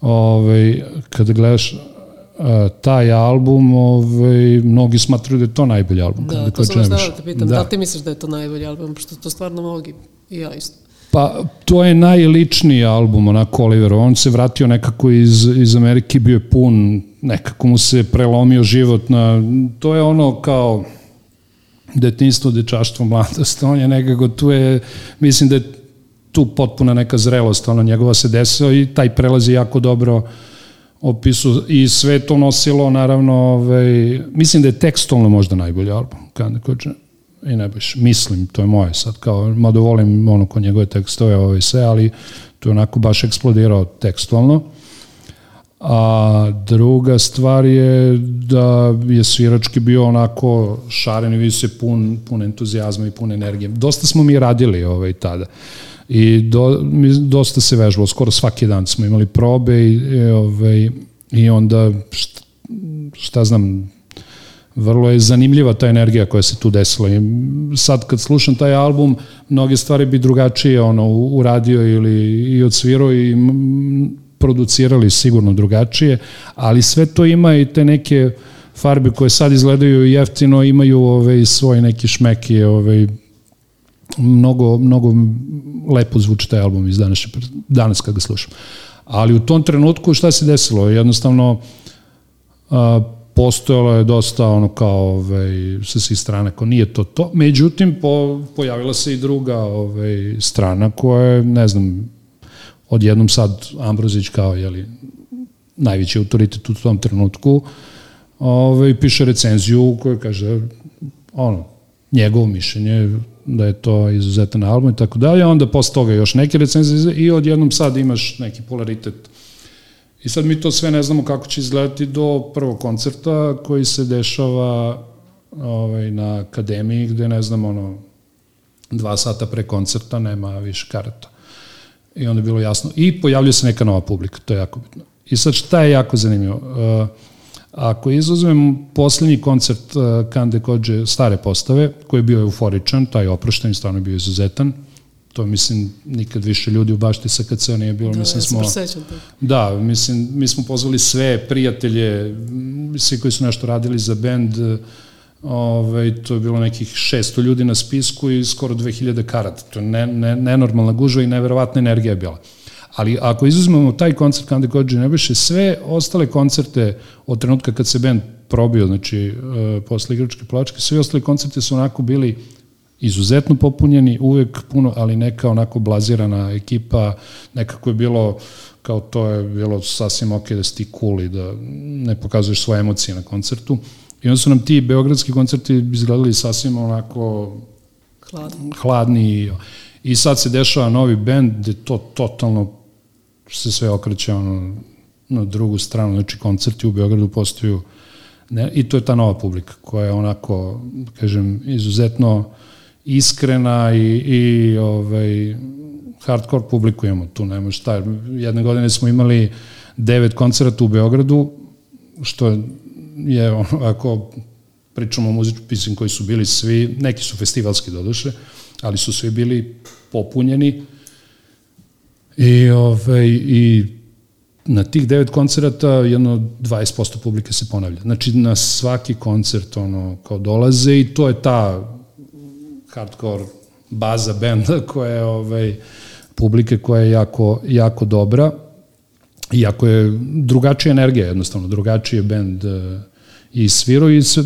ovaj, kada gledaš a, taj album, ovaj, mnogi smatruju da je to najbolji album. Da, to sam da te pitam, da. da li ti misliš da je to najbolji album, pošto to stvarno mnogi, i ja isto. Pa, to je najličniji album, onako, Oliver. On se vratio nekako iz, iz Amerike, bio je pun, nekako mu se prelomio život na... To je ono kao detinstvo, dečaštvo, mladost. On je nekako, tu je, mislim da je tu potpuna neka zrelost, ono njegova se desila i taj prelaz je jako dobro opisu i sve to nosilo naravno ovaj, mislim da je tekstualno možda najbolji album kada kođe i ne baš mislim, to je moje sad kao, mada volim ono ko njegove tekstove ovaj, sve, ali to je onako baš eksplodirao tekstualno a druga stvar je da je svirački bio onako šaren i vi se pun, pun entuzijazma i pun energije. Dosta smo mi radili ovaj, tada. Uh, i do, mi, dosta se vežbalo, skoro svaki dan smo imali probe i, i, ovaj, i onda šta, šta znam, vrlo je zanimljiva ta energija koja se tu desila. I sad kad slušam taj album mnoge stvari bi drugačije ono uradio ili i odsvirao i producirali sigurno drugačije ali sve to ima i te neke farbe koje sad izgledaju jeftino imaju ovaj svoj neki šmek i ovaj mnogo, mnogo lepo zvuči taj album iz današnje, danas kad ga slušam. Ali u tom trenutku šta se desilo? Jednostavno a, postojalo je dosta ono kao ovaj, sa svih strana ko nije to to. Međutim, po, pojavila se i druga ovaj, strana koja je, ne znam, odjednom sad Ambrozić kao, jeli, najveći autoritet u tom trenutku, ovaj, piše recenziju u kojoj kaže ono, njegovo mišljenje da je to izuzetan album i tako dalje, onda posle toga još neke recenzije i odjednom sad imaš neki polaritet. I sad mi to sve ne znamo kako će izgledati do prvog koncerta koji se dešava ovaj, na akademiji gde ne znam ono dva sata pre koncerta nema više karata. I onda je bilo jasno. I pojavljuje se neka nova publika, to je jako bitno. I sad šta je jako zanimljivo? Uh, Ako izuzmem poslednji koncert Kande Kođe stare postave, koji je bio euforičan, taj oprošten, stvarno je bio izuzetan, to mislim nikad više ljudi u bašti sa KC nije bilo, Da, mislim ja smo to. Da, mislim mi smo pozvali sve prijatelje, svi koji su nešto radili za bend, ovaj to je bilo nekih 600 ljudi na spisku i skoro 2000 karata. To je ne, ne, nenormalna gužva i neverovatna energija je bila. Ali ako izuzmemo taj koncert Kande Kođe Nebeše, sve ostale koncerte od trenutka kad se band probio, znači uh, posle igračke plačke, sve ostale koncerte su onako bili izuzetno popunjeni, uvek puno, ali neka onako blazirana ekipa, nekako je bilo kao to je bilo sasvim ok da si ti cool i da ne pokazuješ svoje emocije na koncertu. I onda su nam ti beogradski koncerti izgledali sasvim onako hladni i, i sad se dešava novi bend gde to totalno se sve okreće ono, na drugu stranu, znači koncerti u Beogradu postaju ne, i to je ta nova publika koja je onako, kažem, izuzetno iskrena i, i ovaj, hardcore publiku imamo, tu nema šta. Jedne godine smo imali devet koncerata u Beogradu, što je, ono, ako pričamo o muzičkim pisim koji su bili svi, neki su festivalski doduše, ali su svi bili popunjeni i, ovaj, i na tih devet koncerata jedno 20% publike se ponavlja. Znači na svaki koncert ono kao dolaze i to je ta hardcore baza benda koja je ovaj, publike koja je jako, jako dobra iako je drugačija energija jednostavno, drugačiji je bend uh, i svirao i se,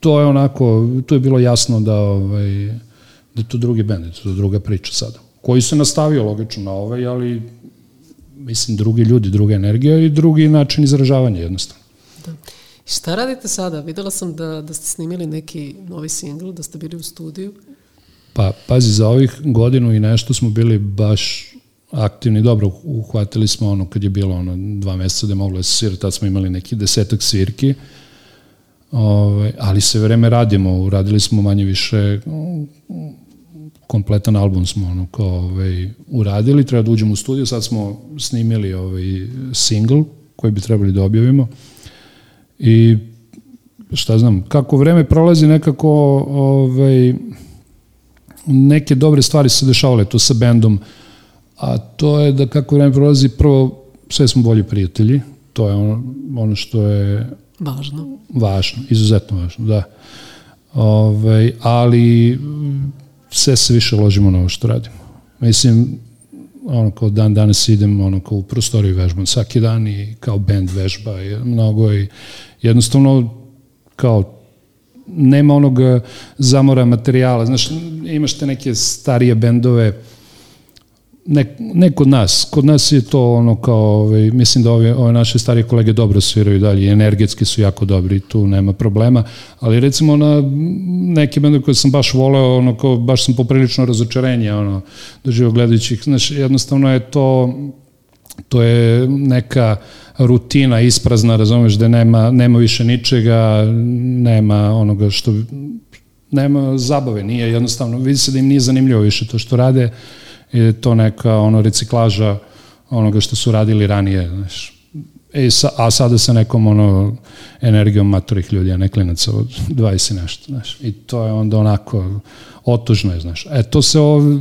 to je onako, tu je bilo jasno da, ovaj, da je to drugi bend, da je to druga priča sada. Koji se nastavio logično na ovaj, ali mislim drugi ljudi, druga energija i drugi način izražavanja jednostavno. Da. I šta radite sada? Videla sam da, da ste snimili neki novi singl, da ste bili u studiju. Pa, pazi, za ovih godinu i nešto smo bili baš aktivni, dobro, uhvatili smo ono kad je bilo ono dva meseca da je moglo da se svira, tad smo imali neki desetak svirki, Ove, ovaj, ali se vreme radimo, uradili smo manje više kompletan album smo ono kao ovaj, uradili, treba da uđemo u studiju, sad smo snimili ovaj single koji bi trebali da objavimo. I šta znam, kako vreme prolazi nekako ovaj, neke dobre stvari se dešavale tu sa bendom, a to je da kako vreme prolazi, prvo sve smo bolji prijatelji, to je ono, ono što je Važno. važno, izuzetno važno, da. Ovaj, ali sve se više ložimo na ovo što radimo. Mislim, ono kao dan danas idem ono kao u prostoriju vežbam svaki dan i kao band vežba je mnogo i jednostavno kao nema onog zamora materijala. Znaš, imaš te neke starije bendove ne, ne kod nas. Kod nas je to ono kao, ovaj, mislim da ove, ove naše starije kolege dobro sviraju dalje, energetski su jako dobri, tu nema problema, ali recimo na neke bende koje sam baš voleo, ono kao, baš sam poprilično razočarenje, ono, doživio gledajući ih, znaš, jednostavno je to, to je neka rutina isprazna, razumeš, da nema, nema više ničega, nema onoga što nema zabave, nije jednostavno, vidi se da im nije zanimljivo više to što rade, je to neka ono reciklaža onoga što su radili ranije, znaš. E, sa, a sada sa nekom ono energijom matorih ljudi, a ne klinaca od 20 i nešto, znaš. I to je onda onako otužno je, znaš. E, to se ovde,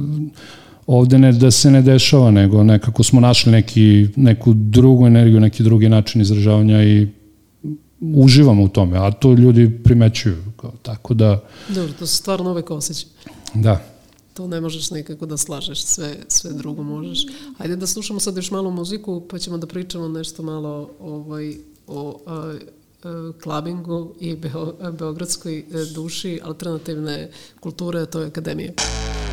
ovde ne da se ne dešava, nego nekako smo našli neki, neku drugu energiju, neki drugi način izražavanja i uživamo u tome, a to ljudi primećuju. Kao, tako da... Dobro, to se stvarno uvek osjeća. Da to ne možeš nekako da slažeš, sve, sve drugo možeš. Hajde da slušamo sad još malo muziku, pa ćemo da pričamo nešto malo ovaj, o a, a, klabingu i beo, beogradskoj e, duši alternativne kulture, to je akademija. Kupio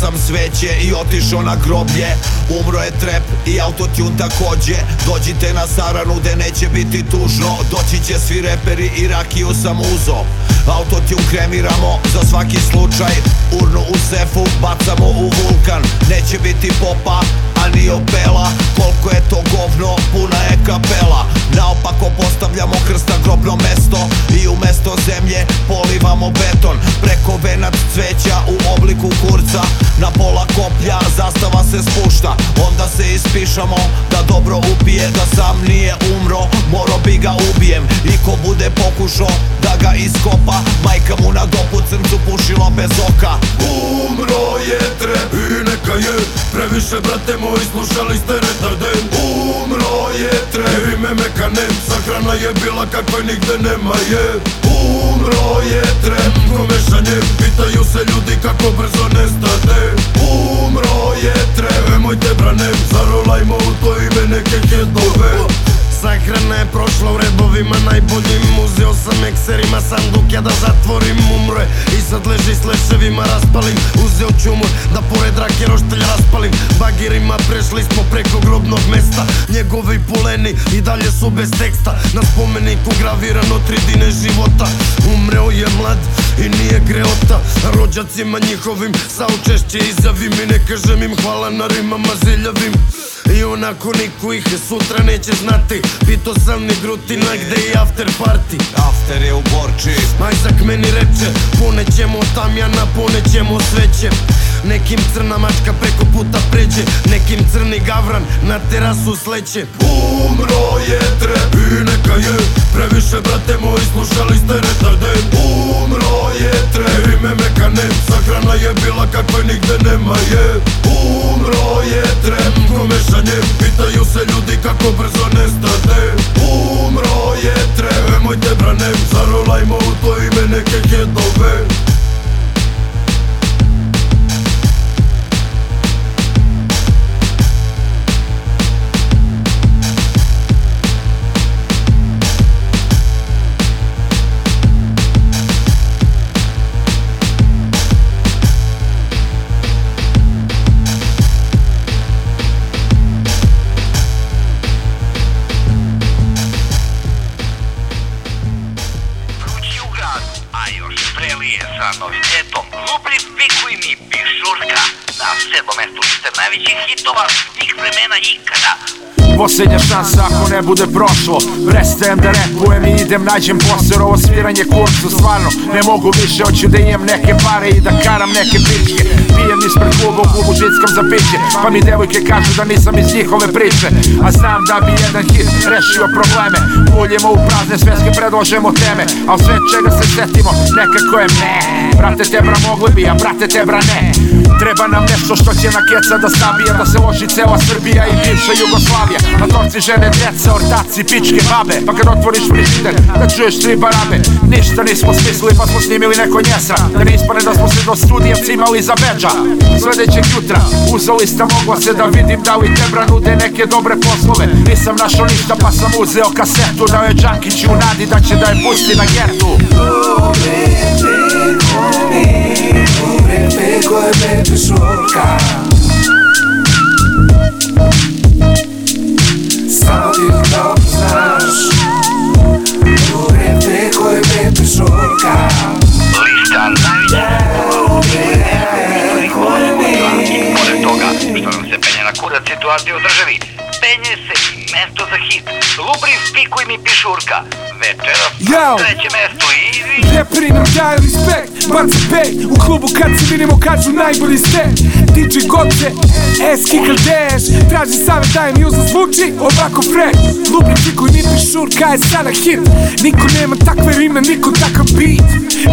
sam sveće i otišao na groblje. Umro je trep i autotune takođe. Dođite na saranu gde neće biti tužno. Doći će svi reperi i rakiju sam uzo. Autotune kremiramo za svaki slučaj. Urnu u sefu bacamo u vulkan. Neće biti popa, a ni opela. Koliko je to govno, puna je kapela. Naopako postavljamo krst na grobno mesto I umesto zemlje polivamo beton. Preko venac cveća u obliku kurca. Na pola koplja zastava se spušta. Onda se ispišamo da dobro upije Da sam nije umro, moro bi ga ubijem I ko bude pokušao da ga iskopa Majka mu na dopu crncu pušila bez oka. Umro je trep neka je Previše brate moji slušali ste retarden Umro je trep i me mekanem Sahrana je bila kakva nigde nema je. Umro je trep ko mešanjem Pitaju se ljudi kako brzo nestane Umro je trep Nemojte branem Zarolajmo u to ime neke hedove Sahrana je prošla u redovima najboljim Uzeo sam ekserima sanduk ja da zatvorim umre. I sad leži s leševima raspalim Uzeo čumur da pored rake roštelj raspalim. Bagirima prešli smo preko grobnog mesta Njegovi poleni i dalje su bez teksta. Na spomeniku gravirano tri dine života. Umreo je mlad i nije greota. Rođacima njihovim saučešće izjavim I ne kažem im hvala na rimama ziljavim i onako niko ih sutra neće znati. Pito sam ni grutina gde je after party. After je u Borči. Majzak meni reče Ponećemo tamjana, ponećemo sveće Nekim crna mačka preko puta pređe Nekim crni gavran na terasu sleće. Umro je trep i neka je Previše brate moji slušali ste retarden Umro je trep me mekanem Sahrana je bila kakva nigde nema je. Umro je trep ko mešanjem Pitaju se ljudi kako brzo nestane Umro je trep Nemojte branem Zarolajmo u to ime neke hedove najvećih hitova svih vremena ikada Posljednja šansa ako ne bude prošlo. Prestajem da repujem i idem nađem posao Ovo sviranje kurcu stvarno ne mogu više. Hoću da imam neke pare i da karam neke pičke. Pijem ispred kluba u klubu žickam za piće Pa mi devojke kažu da nisam iz njihove priče. A znam da bi jedan hit rešio probleme. Uljemo u prazne sveske predlažemo teme A sve čega se setimo nekako je me Brate te bra mogli bi, a brate te bra ne. Treba nam nešto što će na keca da stabija Da se loži cela Srbija i bivša Jugoslavija Na torci žene, djeca, ortaci, pičke, babe. Pa kad otvoriš frižider, da čuješ tri barabe. Ništa nismo smislili pa smo snimili neko njesra Da ne da smo se do studija cimali za beđa. Sledećeg jutra, uza lista mogla se da vidim da li Tebra nude neke dobre poslove. Nisam našao ništa pa sam uzeo kasetu. Da je Đankić u nadi da će da je pusti na gertu. Samo situacije u državi. Penje se i mesto za hit. Lubriv Pikuj mi pišurka Večeras Yo! na trećem mestu i... Reperi nam daju respekt, pej U klubu kad se vidimo kažu najbolji ste DJ Goce, Eski Kaldeš Traži savjet dajem i uzno zvuči ovako fresh Lubri pikuj mi pišurka je sada hit? Niko nema takve rime, niko takav beat.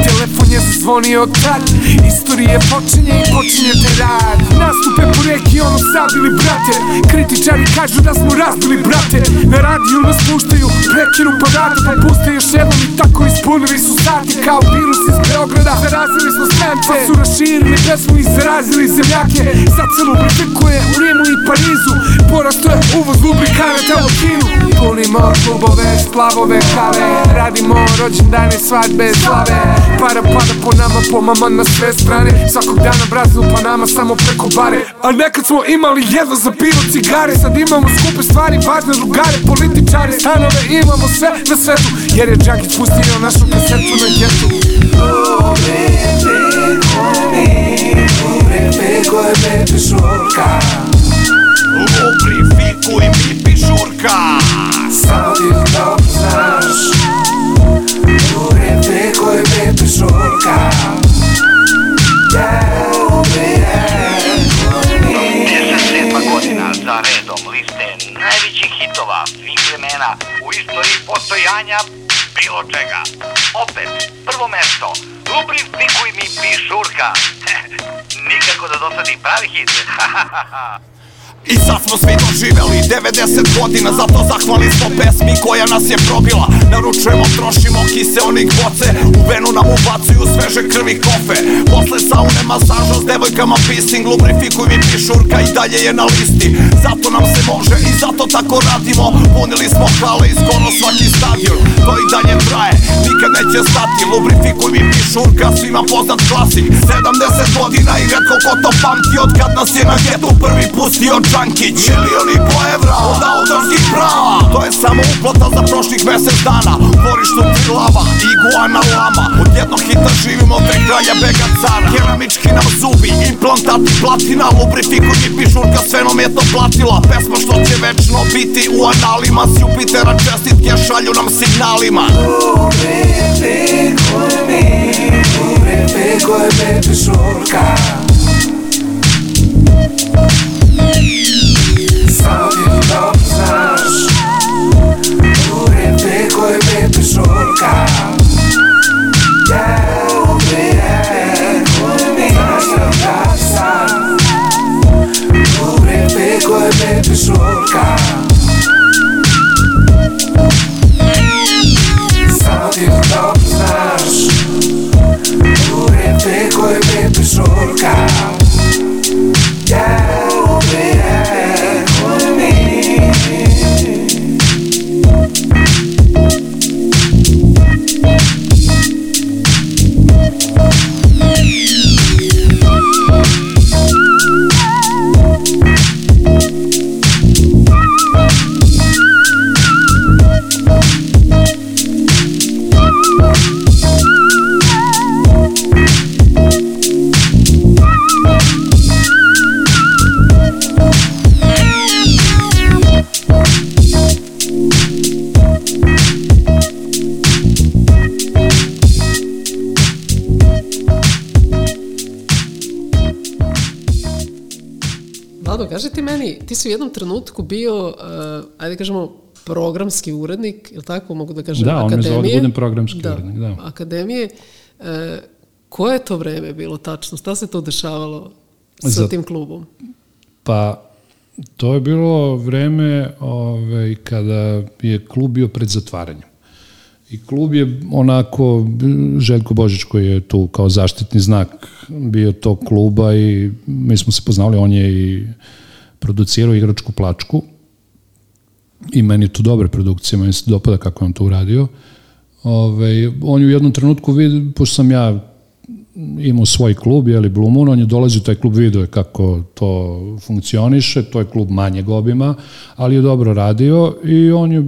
Telefon je zazvonio tad Istorije počinje i počinje te rad. Nastupe po regionu zabili brate. Kritičari kažu da smo razbili brate. Na radiju nas puštaju, prekinu pa vrate Pa puste još jednom i tako ispunili su sati. Kao virus iz Beograda, zarazili smo strance Pa su raširili pesmu i zarazili zemljake Sad se lubrifikuje u Rimu i Parizu. Porasto je uvoz lubrikanata u Kinu. Punimo klubove, splavove, kale Radimo rođendane, svadbe, slave Para pada po nama, po mama na sve strane. Svakog dana Brazil pa nama samo preko bare. A nekad smo imali jedno za pivo cigare. Sad imamo skupe stvari, važne drugare Političare, stanove, imamo sve na svetu Jer je Džakić pustio našu kasetu na getu čega. Opet, prvo mesto, lubrifikuj mi pišurka. Nikako da dosadi pravi hit. I sad smo svi doživeli 90 godina Zato zahvali smo pesmi koja nas je probila. Naručujemo, trošimo kiseonik boce U venu nam ubacuju sveže krvi kofe. Posle saune masaža s devojkama pising Lubrifikuj mi pišurka i dalje je na listi. Zato nam se može i zato tako radimo. Punili smo hale i skoro svaki stadion To i dalje traje, nikad neće stati Lubrifikuj mi pišurka, svima poznat klasik. 70 godina i redko ko to pamti Od kad nas je na getu prvi pustio Džankić Milioni po evra od autorskih prava To je samo uplata za prošlih mesec dana U dvorištu tri lava, iguana lama Od jednog hita živimo tri kraja bega cara Keramički nam zubi, implantati platina Lubrifikuj mi pišurka, sve nam je to platila Pesma što će večno biti u analima S Jupitera čestitke šalju nam signalima Samo ti to znaš Lubrifikuj si u jednom trenutku bio, uh, ajde kažemo, programski urednik, ili tako mogu da kažem, Da, on me zove da akademije. budem programski urednik, da. Akademije. Uh, koje je to vreme bilo tačno? Šta se to dešavalo sa Za- tim klubom? Pa, to je bilo vreme ovaj, kada je klub bio pred zatvaranjem. I klub je onako, Željko Božić koji je tu kao zaštitni znak bio tog kluba i mi smo se poznali, on je i producirao igračku plačku i meni je to dobra produkcija, meni se dopada kako on to uradio. Ove, on je u jednom trenutku vidio, pošto sam ja imao svoj klub, jeli Blue Moon, on je dolazio u taj klub, vidio je kako to funkcioniše, to je klub manjeg obima, ali je dobro radio i on je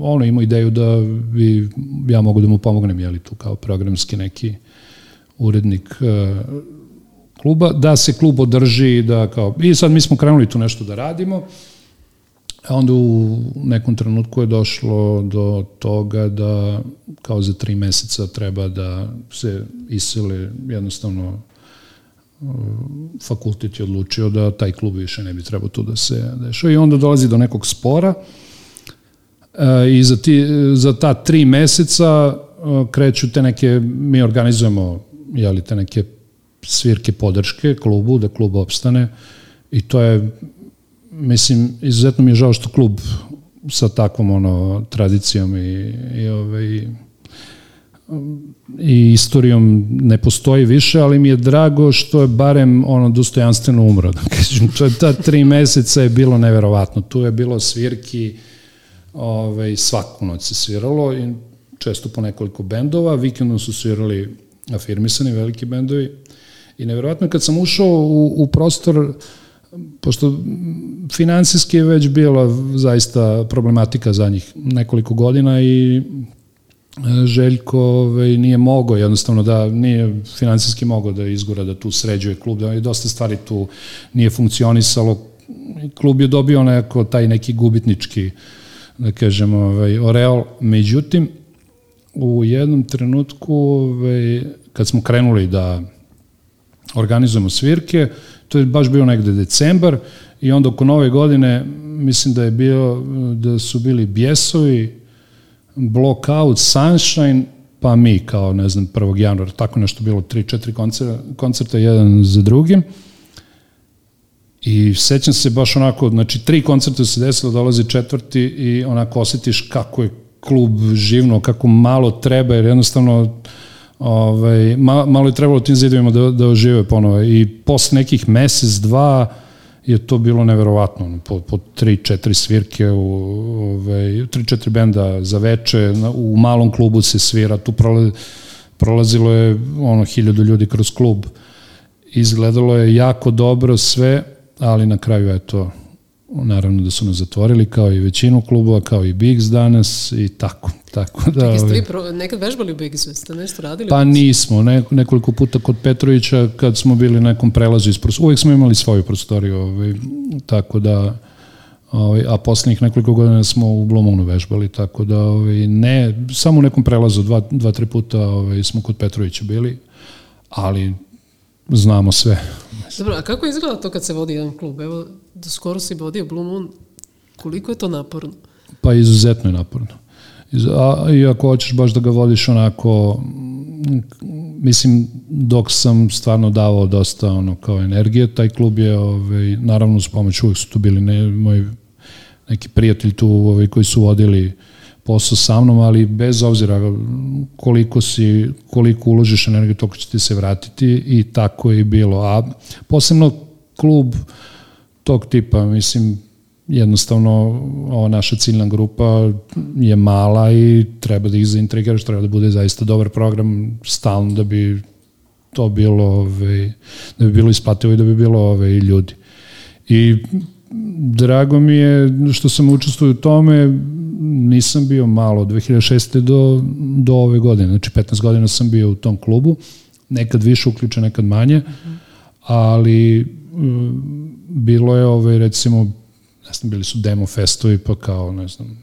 ono imao ideju da bi ja mogu da mu pomognem, jeli tu kao programski neki urednik e, kluba, da se klub održi, da kao, i sad mi smo krenuli tu nešto da radimo, a onda u nekom trenutku je došlo do toga da kao za tri meseca treba da se isele jednostavno uh, fakultet je odlučio da taj klub više ne bi trebao tu da se dešava. I onda dolazi do nekog spora e, i za, ti, za ta tri meseca e, kreću te neke, mi organizujemo jeli, te neke svirke podrške klubu, da klub opstane I to je, mislim, izuzetno mi je žao što klub sa takvom ono tradicijom i, i ovaj i istorijom ne postoji više, ali mi je drago što je barem ono dostojanstveno umro. Da kažem, to je ta tri meseca je bilo neverovatno. Tu je bilo svirki, ovaj, svaku noć se sviralo i često po nekoliko bendova, vikendom su svirali afirmisani veliki bendovi i neverovatno je kad sam ušao u, u prostor pošto finansijski je već bila zaista problematika za njih nekoliko godina i Željko ovaj, nije mogao jednostavno da nije finansijski mogao da izgura da tu sređuje klub, da je dosta stvari tu nije funkcionisalo. Klub je dobio neko taj neki gubitnički da kažem, ovaj, oreal. Međutim, u jednom trenutku ovaj, kad smo krenuli da organizujemo svirke, to je baš bio negde decembar i onda oko nove godine mislim da je bio da su bili bjesovi Blockout, Sunshine, pa mi kao, ne znam, 1. januara, tako nešto bilo, 3-4 koncerta, koncerta jedan za drugim. I sećam se baš onako, znači tri koncerta se desilo, dolazi četvrti i onako osetiš kako je klub živno, kako malo treba, jer jednostavno ovaj, malo je trebalo tim zidovima da, da ožive ponovo. I posle nekih mesec, dva, je to bilo neverovatno. Po, po tri, četiri svirke, u, ove, tri, četiri benda za veče, u malom klubu se svira, tu prolazilo je ono hiljadu ljudi kroz klub. Izgledalo je jako dobro sve, ali na kraju je to naravno da su nas zatvorili kao i većinu klubova, kao i Bigs danas i tako. tako da, Čekaj, ste vi pro, nekad vežbali u Bigsu, ste nešto radili? Pa nismo, ne, nekoliko puta kod Petrovića kad smo bili na nekom prelazu iz prostorija, uvijek smo imali svoju prostoriju, ovaj, tako da Ovaj, a poslednjih nekoliko godina smo u Blomonu vežbali, tako da ovaj, ne, samo u nekom prelazu, dva, dva tri puta ovaj, smo kod Petrovića bili, ali znamo sve. Dobro, a kako izgleda to kad se vodi jedan klub? Evo, do skoro si vodio Blue Moon, koliko je to naporno? Pa izuzetno je naporno. A, I ako hoćeš baš da ga vodiš onako, mislim, dok sam stvarno davao dosta ono kao energije, taj klub je, ovaj, naravno s pomoć uvijek su tu bili ne, moji neki prijatelji tu ovaj, koji su vodili posao sa mnom, ali bez obzira koliko si, koliko uložiš energiju, toliko će ti se vratiti i tako je i bilo. A posebno klub tog tipa, mislim, jednostavno ova naša ciljna grupa je mala i treba da ih zaintrigiraš, treba da bude zaista dobar program stalno da bi to bilo ovaj, da bi bilo isplativo i da bi bilo ovaj, ljudi. I drago mi je što sam učestvovao u tome, nisam bio malo od 2006. do, do ove godine, znači 15 godina sam bio u tom klubu, nekad više uključen, nekad manje, ali mm, bilo je ovaj, recimo, ne znam, bili su demo festovi, pa kao, ne znam,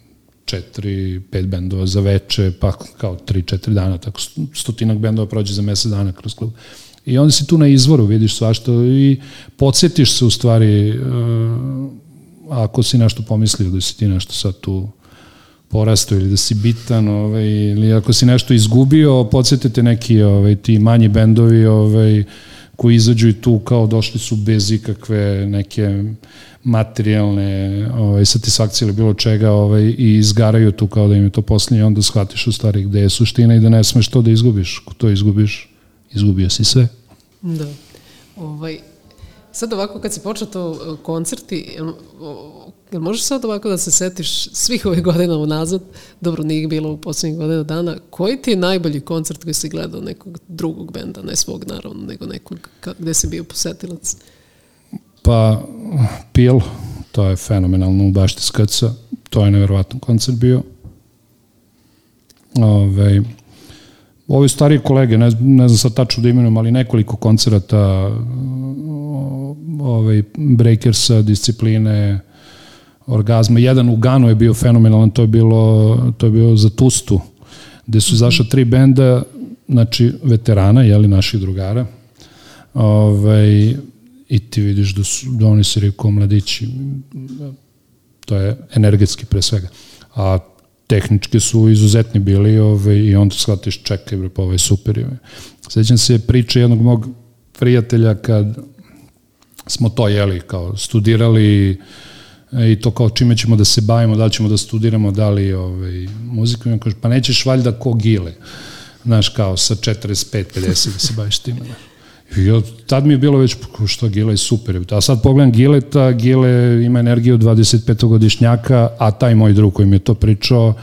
četiri, pet bendova za veče, pa kao tri, četiri dana, tako stotinak bendova prođe za mesec dana kroz klub. I onda si tu na izvoru, vidiš svašta i podsjetiš se u stvari uh, ako si nešto pomislio da si ti nešto sad tu porastao ili da si bitan, ovaj, ili ako si nešto izgubio, podsjetite neki ovaj, ti manji bendovi ovaj, koji izađu i tu kao došli su bez ikakve neke materijalne ovaj, satisfakcije ili bilo čega ovaj, i izgaraju tu kao da im je to posljednje, onda shvatiš u stvari gde je suština i da ne smeš to da izgubiš. Ako to izgubiš, izgubio si sve. Da. Ovaj, sad ovako kad si počeo to e, koncerti, jel, jel možeš sad ovako da se setiš svih ovih godina unazad, dobro nije ih bilo u poslednjih godina dana, koji ti je najbolji koncert koji si gledao nekog drugog benda, ne svog naravno, nego nekog gde si bio posetilac? Pa, Pil, to je fenomenalno u bašti skrca, to je nevjerovatan koncert bio. Ove, ovi stariji kolege, ne, ne znam sad tačno da imenujem, ali nekoliko koncerata ovaj, breakersa, discipline, orgazma. Jedan u Ganu je bio fenomenalan, to je bilo, to je bilo za Tustu, gde su izašla tri benda, znači veterana, jeli, naših drugara, ovaj, i ti vidiš da, su, da oni se rekao mladići, to je energetski pre svega. A tehnički su izuzetni bili ovaj, i onda shvatiš čekaj bre, pa ovaj super. Sećam se priče jednog mog prijatelja kad smo to jeli kao studirali e, i to kao čime ćemo da se bavimo, da li ćemo da studiramo, da li ovaj, muziku. I kaže, pa nećeš valjda ko gile. Znaš, kao sa 45, 50 da se baviš time. I od, tad mi je bilo već, "Pa što Gile je super. A sad pogledam Gileta, Gile ima energiju 25-godišnjaka, a taj moj drug koji mi je to pričao,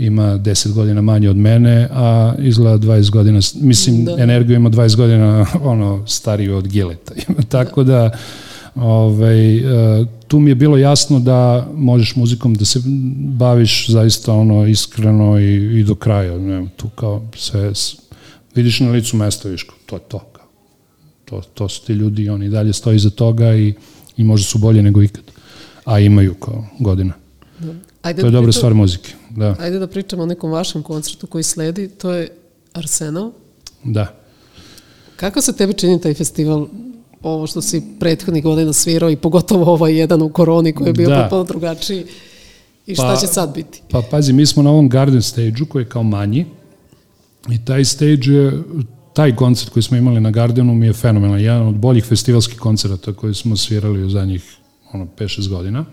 ima 10 godina manje od mene, a izgleda 20 godina, mislim, da. energiju ima 20 godina ono, stariju od Gileta. Tako da, ovaj, e, tu mi je bilo jasno da možeš muzikom da se baviš zaista ono iskreno i, i do kraja. Ne, tu kao sve, vidiš na licu mesta, viš, to je to. Kao. To, to su ti ljudi, oni dalje stoji za toga i, i možda su bolje nego ikad. A imaju kao godina. Ajde To je da dobra pričam- stvar muzike. Da, Ajde da pričamo o nekom vašem koncertu koji sledi, to je Arsenal. da. Kako se tebi čini taj festival, ovo što si prethodnih godina svirao i pogotovo ovaj jedan u koroni koji je bio Da. potpuno drugačiji i šta Pa- će sad biti? Pa pazi, mi smo na ovom Garden stage-u koji je kao manji i taj stage je, taj koncert koji smo imali na Gardenu mi je fenomenalan, jedan od boljih festivalskih koncerata koji smo svirali u zadnjih ono, 5-6 godina.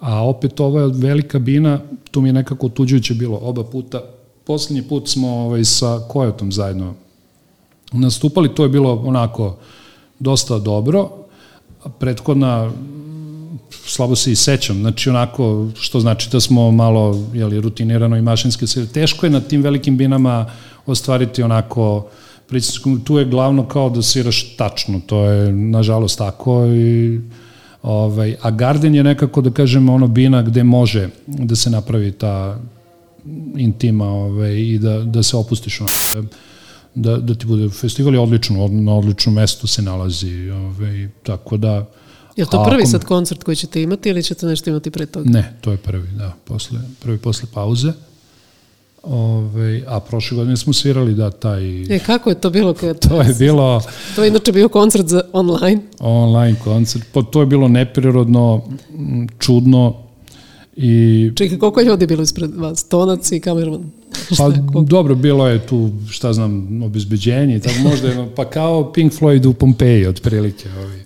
A opet ova velika bina, tu mi je nekako otuđujuće bilo oba puta. Poslednji put smo ovaj, sa Kojotom zajedno nastupali, to je bilo onako dosta dobro. Prethodna slabo se i sećam, znači onako, što znači da smo malo jeli, rutinirano i mašinski se, teško je na tim velikim binama ostvariti onako pritisku, tu je glavno kao da sviraš tačno, to je nažalost tako i ovaj, a Garden je nekako da kažem ono bina gde može da se napravi ta intima ovaj, i da, da se opustiš onako, da, da, da ti bude festival je odlično, od- na odličnom mestu se nalazi, ovaj, tako da Je to prvi ako- sad koncert koji ćete imati ili ćete nešto imati pre toga? Ne, to je prvi, da, posle, prvi posle pauze. Ove, a prošle godine smo svirali da taj E, kako je to bilo? Kad, to je bilo to je inače bio koncert za online. online koncert, pa to je bilo neprirodno, čudno i Čekaj, koliko je ljudi bilo ispred vas? Tonac i kamerman? pa dobro bilo je tu šta znam obezbeđenje i tako možda je, pa kao Pink Floyd u Pompeji otprilike ovi.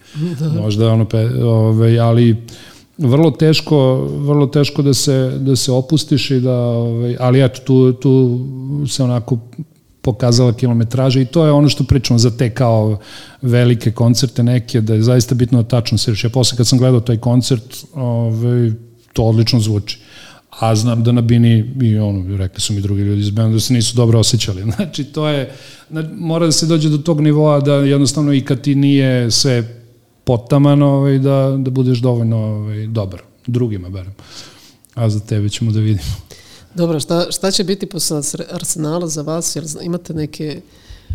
možda ono pe, ovaj ali vrlo teško vrlo teško da se da se opustiš i da ovaj ali eto tu tu se onako pokazala kilometraža i to je ono što pričamo za te kao velike koncerte neke da je zaista bitno da tačno sviraš. Ja posle kad sam gledao taj koncert, ovaj to odlično zvuči. A znam da na Bini, i ono, rekli su mi drugi ljudi iz benda, da se nisu dobro osjećali. Znači, to je, mora da se dođe do tog nivoa da jednostavno i kad ti nije sve potamano, ovaj, da, da budeš dovoljno ovaj, dobar, drugima barem. A za tebe ćemo da vidimo. Dobro, šta, šta će biti posle Ars- Arsenala za vas? Jer zna- imate neke...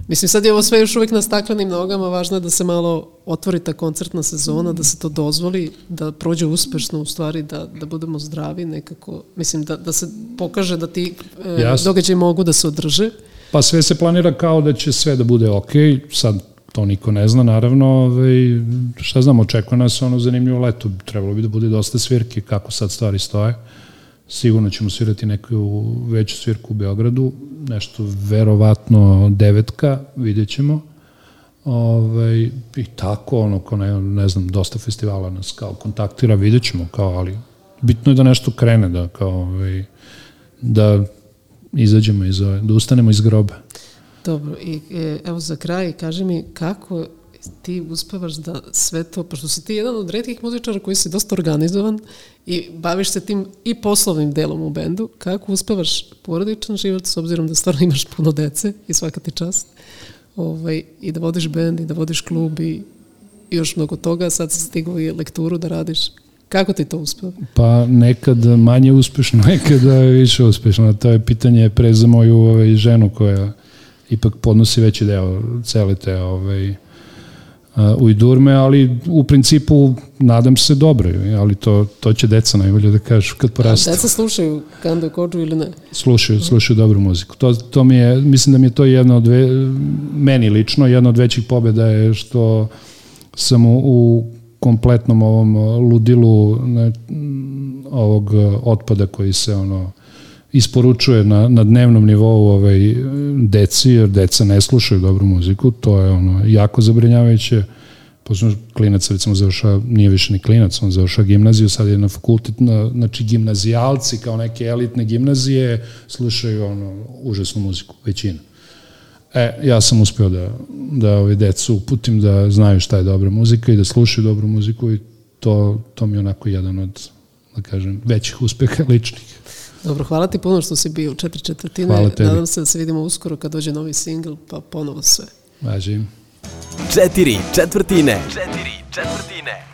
Mislim, sad je ovo sve još uvijek na staklenim nogama, važno je da se malo otvori ta koncertna sezona, da se to dozvoli, da prođe uspešno u stvari, da, da budemo zdravi nekako. Mislim, da, da se pokaže da ti e, Jasno. događaji mogu da se održe. Pa sve se planira kao da će sve da bude ok, sad to niko ne zna, naravno, ovaj, šta znam, očekuje nas ono zanimljivo leto, trebalo bi da bude dosta svirke, kako sad stvari stoje. Sigurno ćemo svirati neku veću svirku u Beogradu, nešto verovatno devetka, vidjet ćemo. Ovaj, I tako, ono, ko ne, ne znam, dosta festivala nas kao kontaktira, vidjet ćemo, kao, ali bitno je da nešto krene, da, kao, ovaj, da izađemo iz ove, da ustanemo iz groba. Dobro, i e, evo za kraj, kaži mi kako ti uspevaš da sve to, pošto si ti jedan od redkih muzičara koji si dosta organizovan i baviš se tim i poslovnim delom u bendu, kako uspevaš porodičan život s obzirom da stvarno imaš puno dece i svaka ti čast ovaj, i da vodiš bend i da vodiš klub i još mnogo toga, sad si stigao i lekturu da radiš. Kako ti to uspeva? Pa nekad manje uspešno, nekad više uspešno. To je pitanje pre za moju ovaj, ženu koja ipak podnosi veći deo cele te ovaj, a, ujdurme, ali u principu nadam se dobro, ali to, to će deca najbolje da kažu kad porastu. Deca slušaju Kandu i Kođu ili ne? Slušaju, slušaju dobru muziku. To, to mi je, mislim da mi je to jedna od, ve, meni lično, jedna od većih pobjeda je što sam u, u kompletnom ovom ludilu ne, ovog otpada koji se ono isporučuje na, na dnevnom nivou ovaj, deci, jer deca ne slušaju dobru muziku, to je ono jako zabrinjavajuće, Posebno klinac recimo završava, nije više ni klinac, on završava gimnaziju, sad je na fakultet, na, znači gimnazijalci kao neke elitne gimnazije slušaju ono, užasnu muziku, većina. E, ja sam uspio da, da ove decu uputim da znaju šta je dobra muzika i da slušaju dobru muziku i to, to mi je onako jedan od, da kažem, većih uspeha ličnih. Dobro, hvala ti puno što si bio u četiri četvrtine. Hvala tebi. Nadam se da se vidimo uskoro kad dođe novi singl, pa ponovo sve. Važim. Četiri četvrtine. Četiri četvrtine.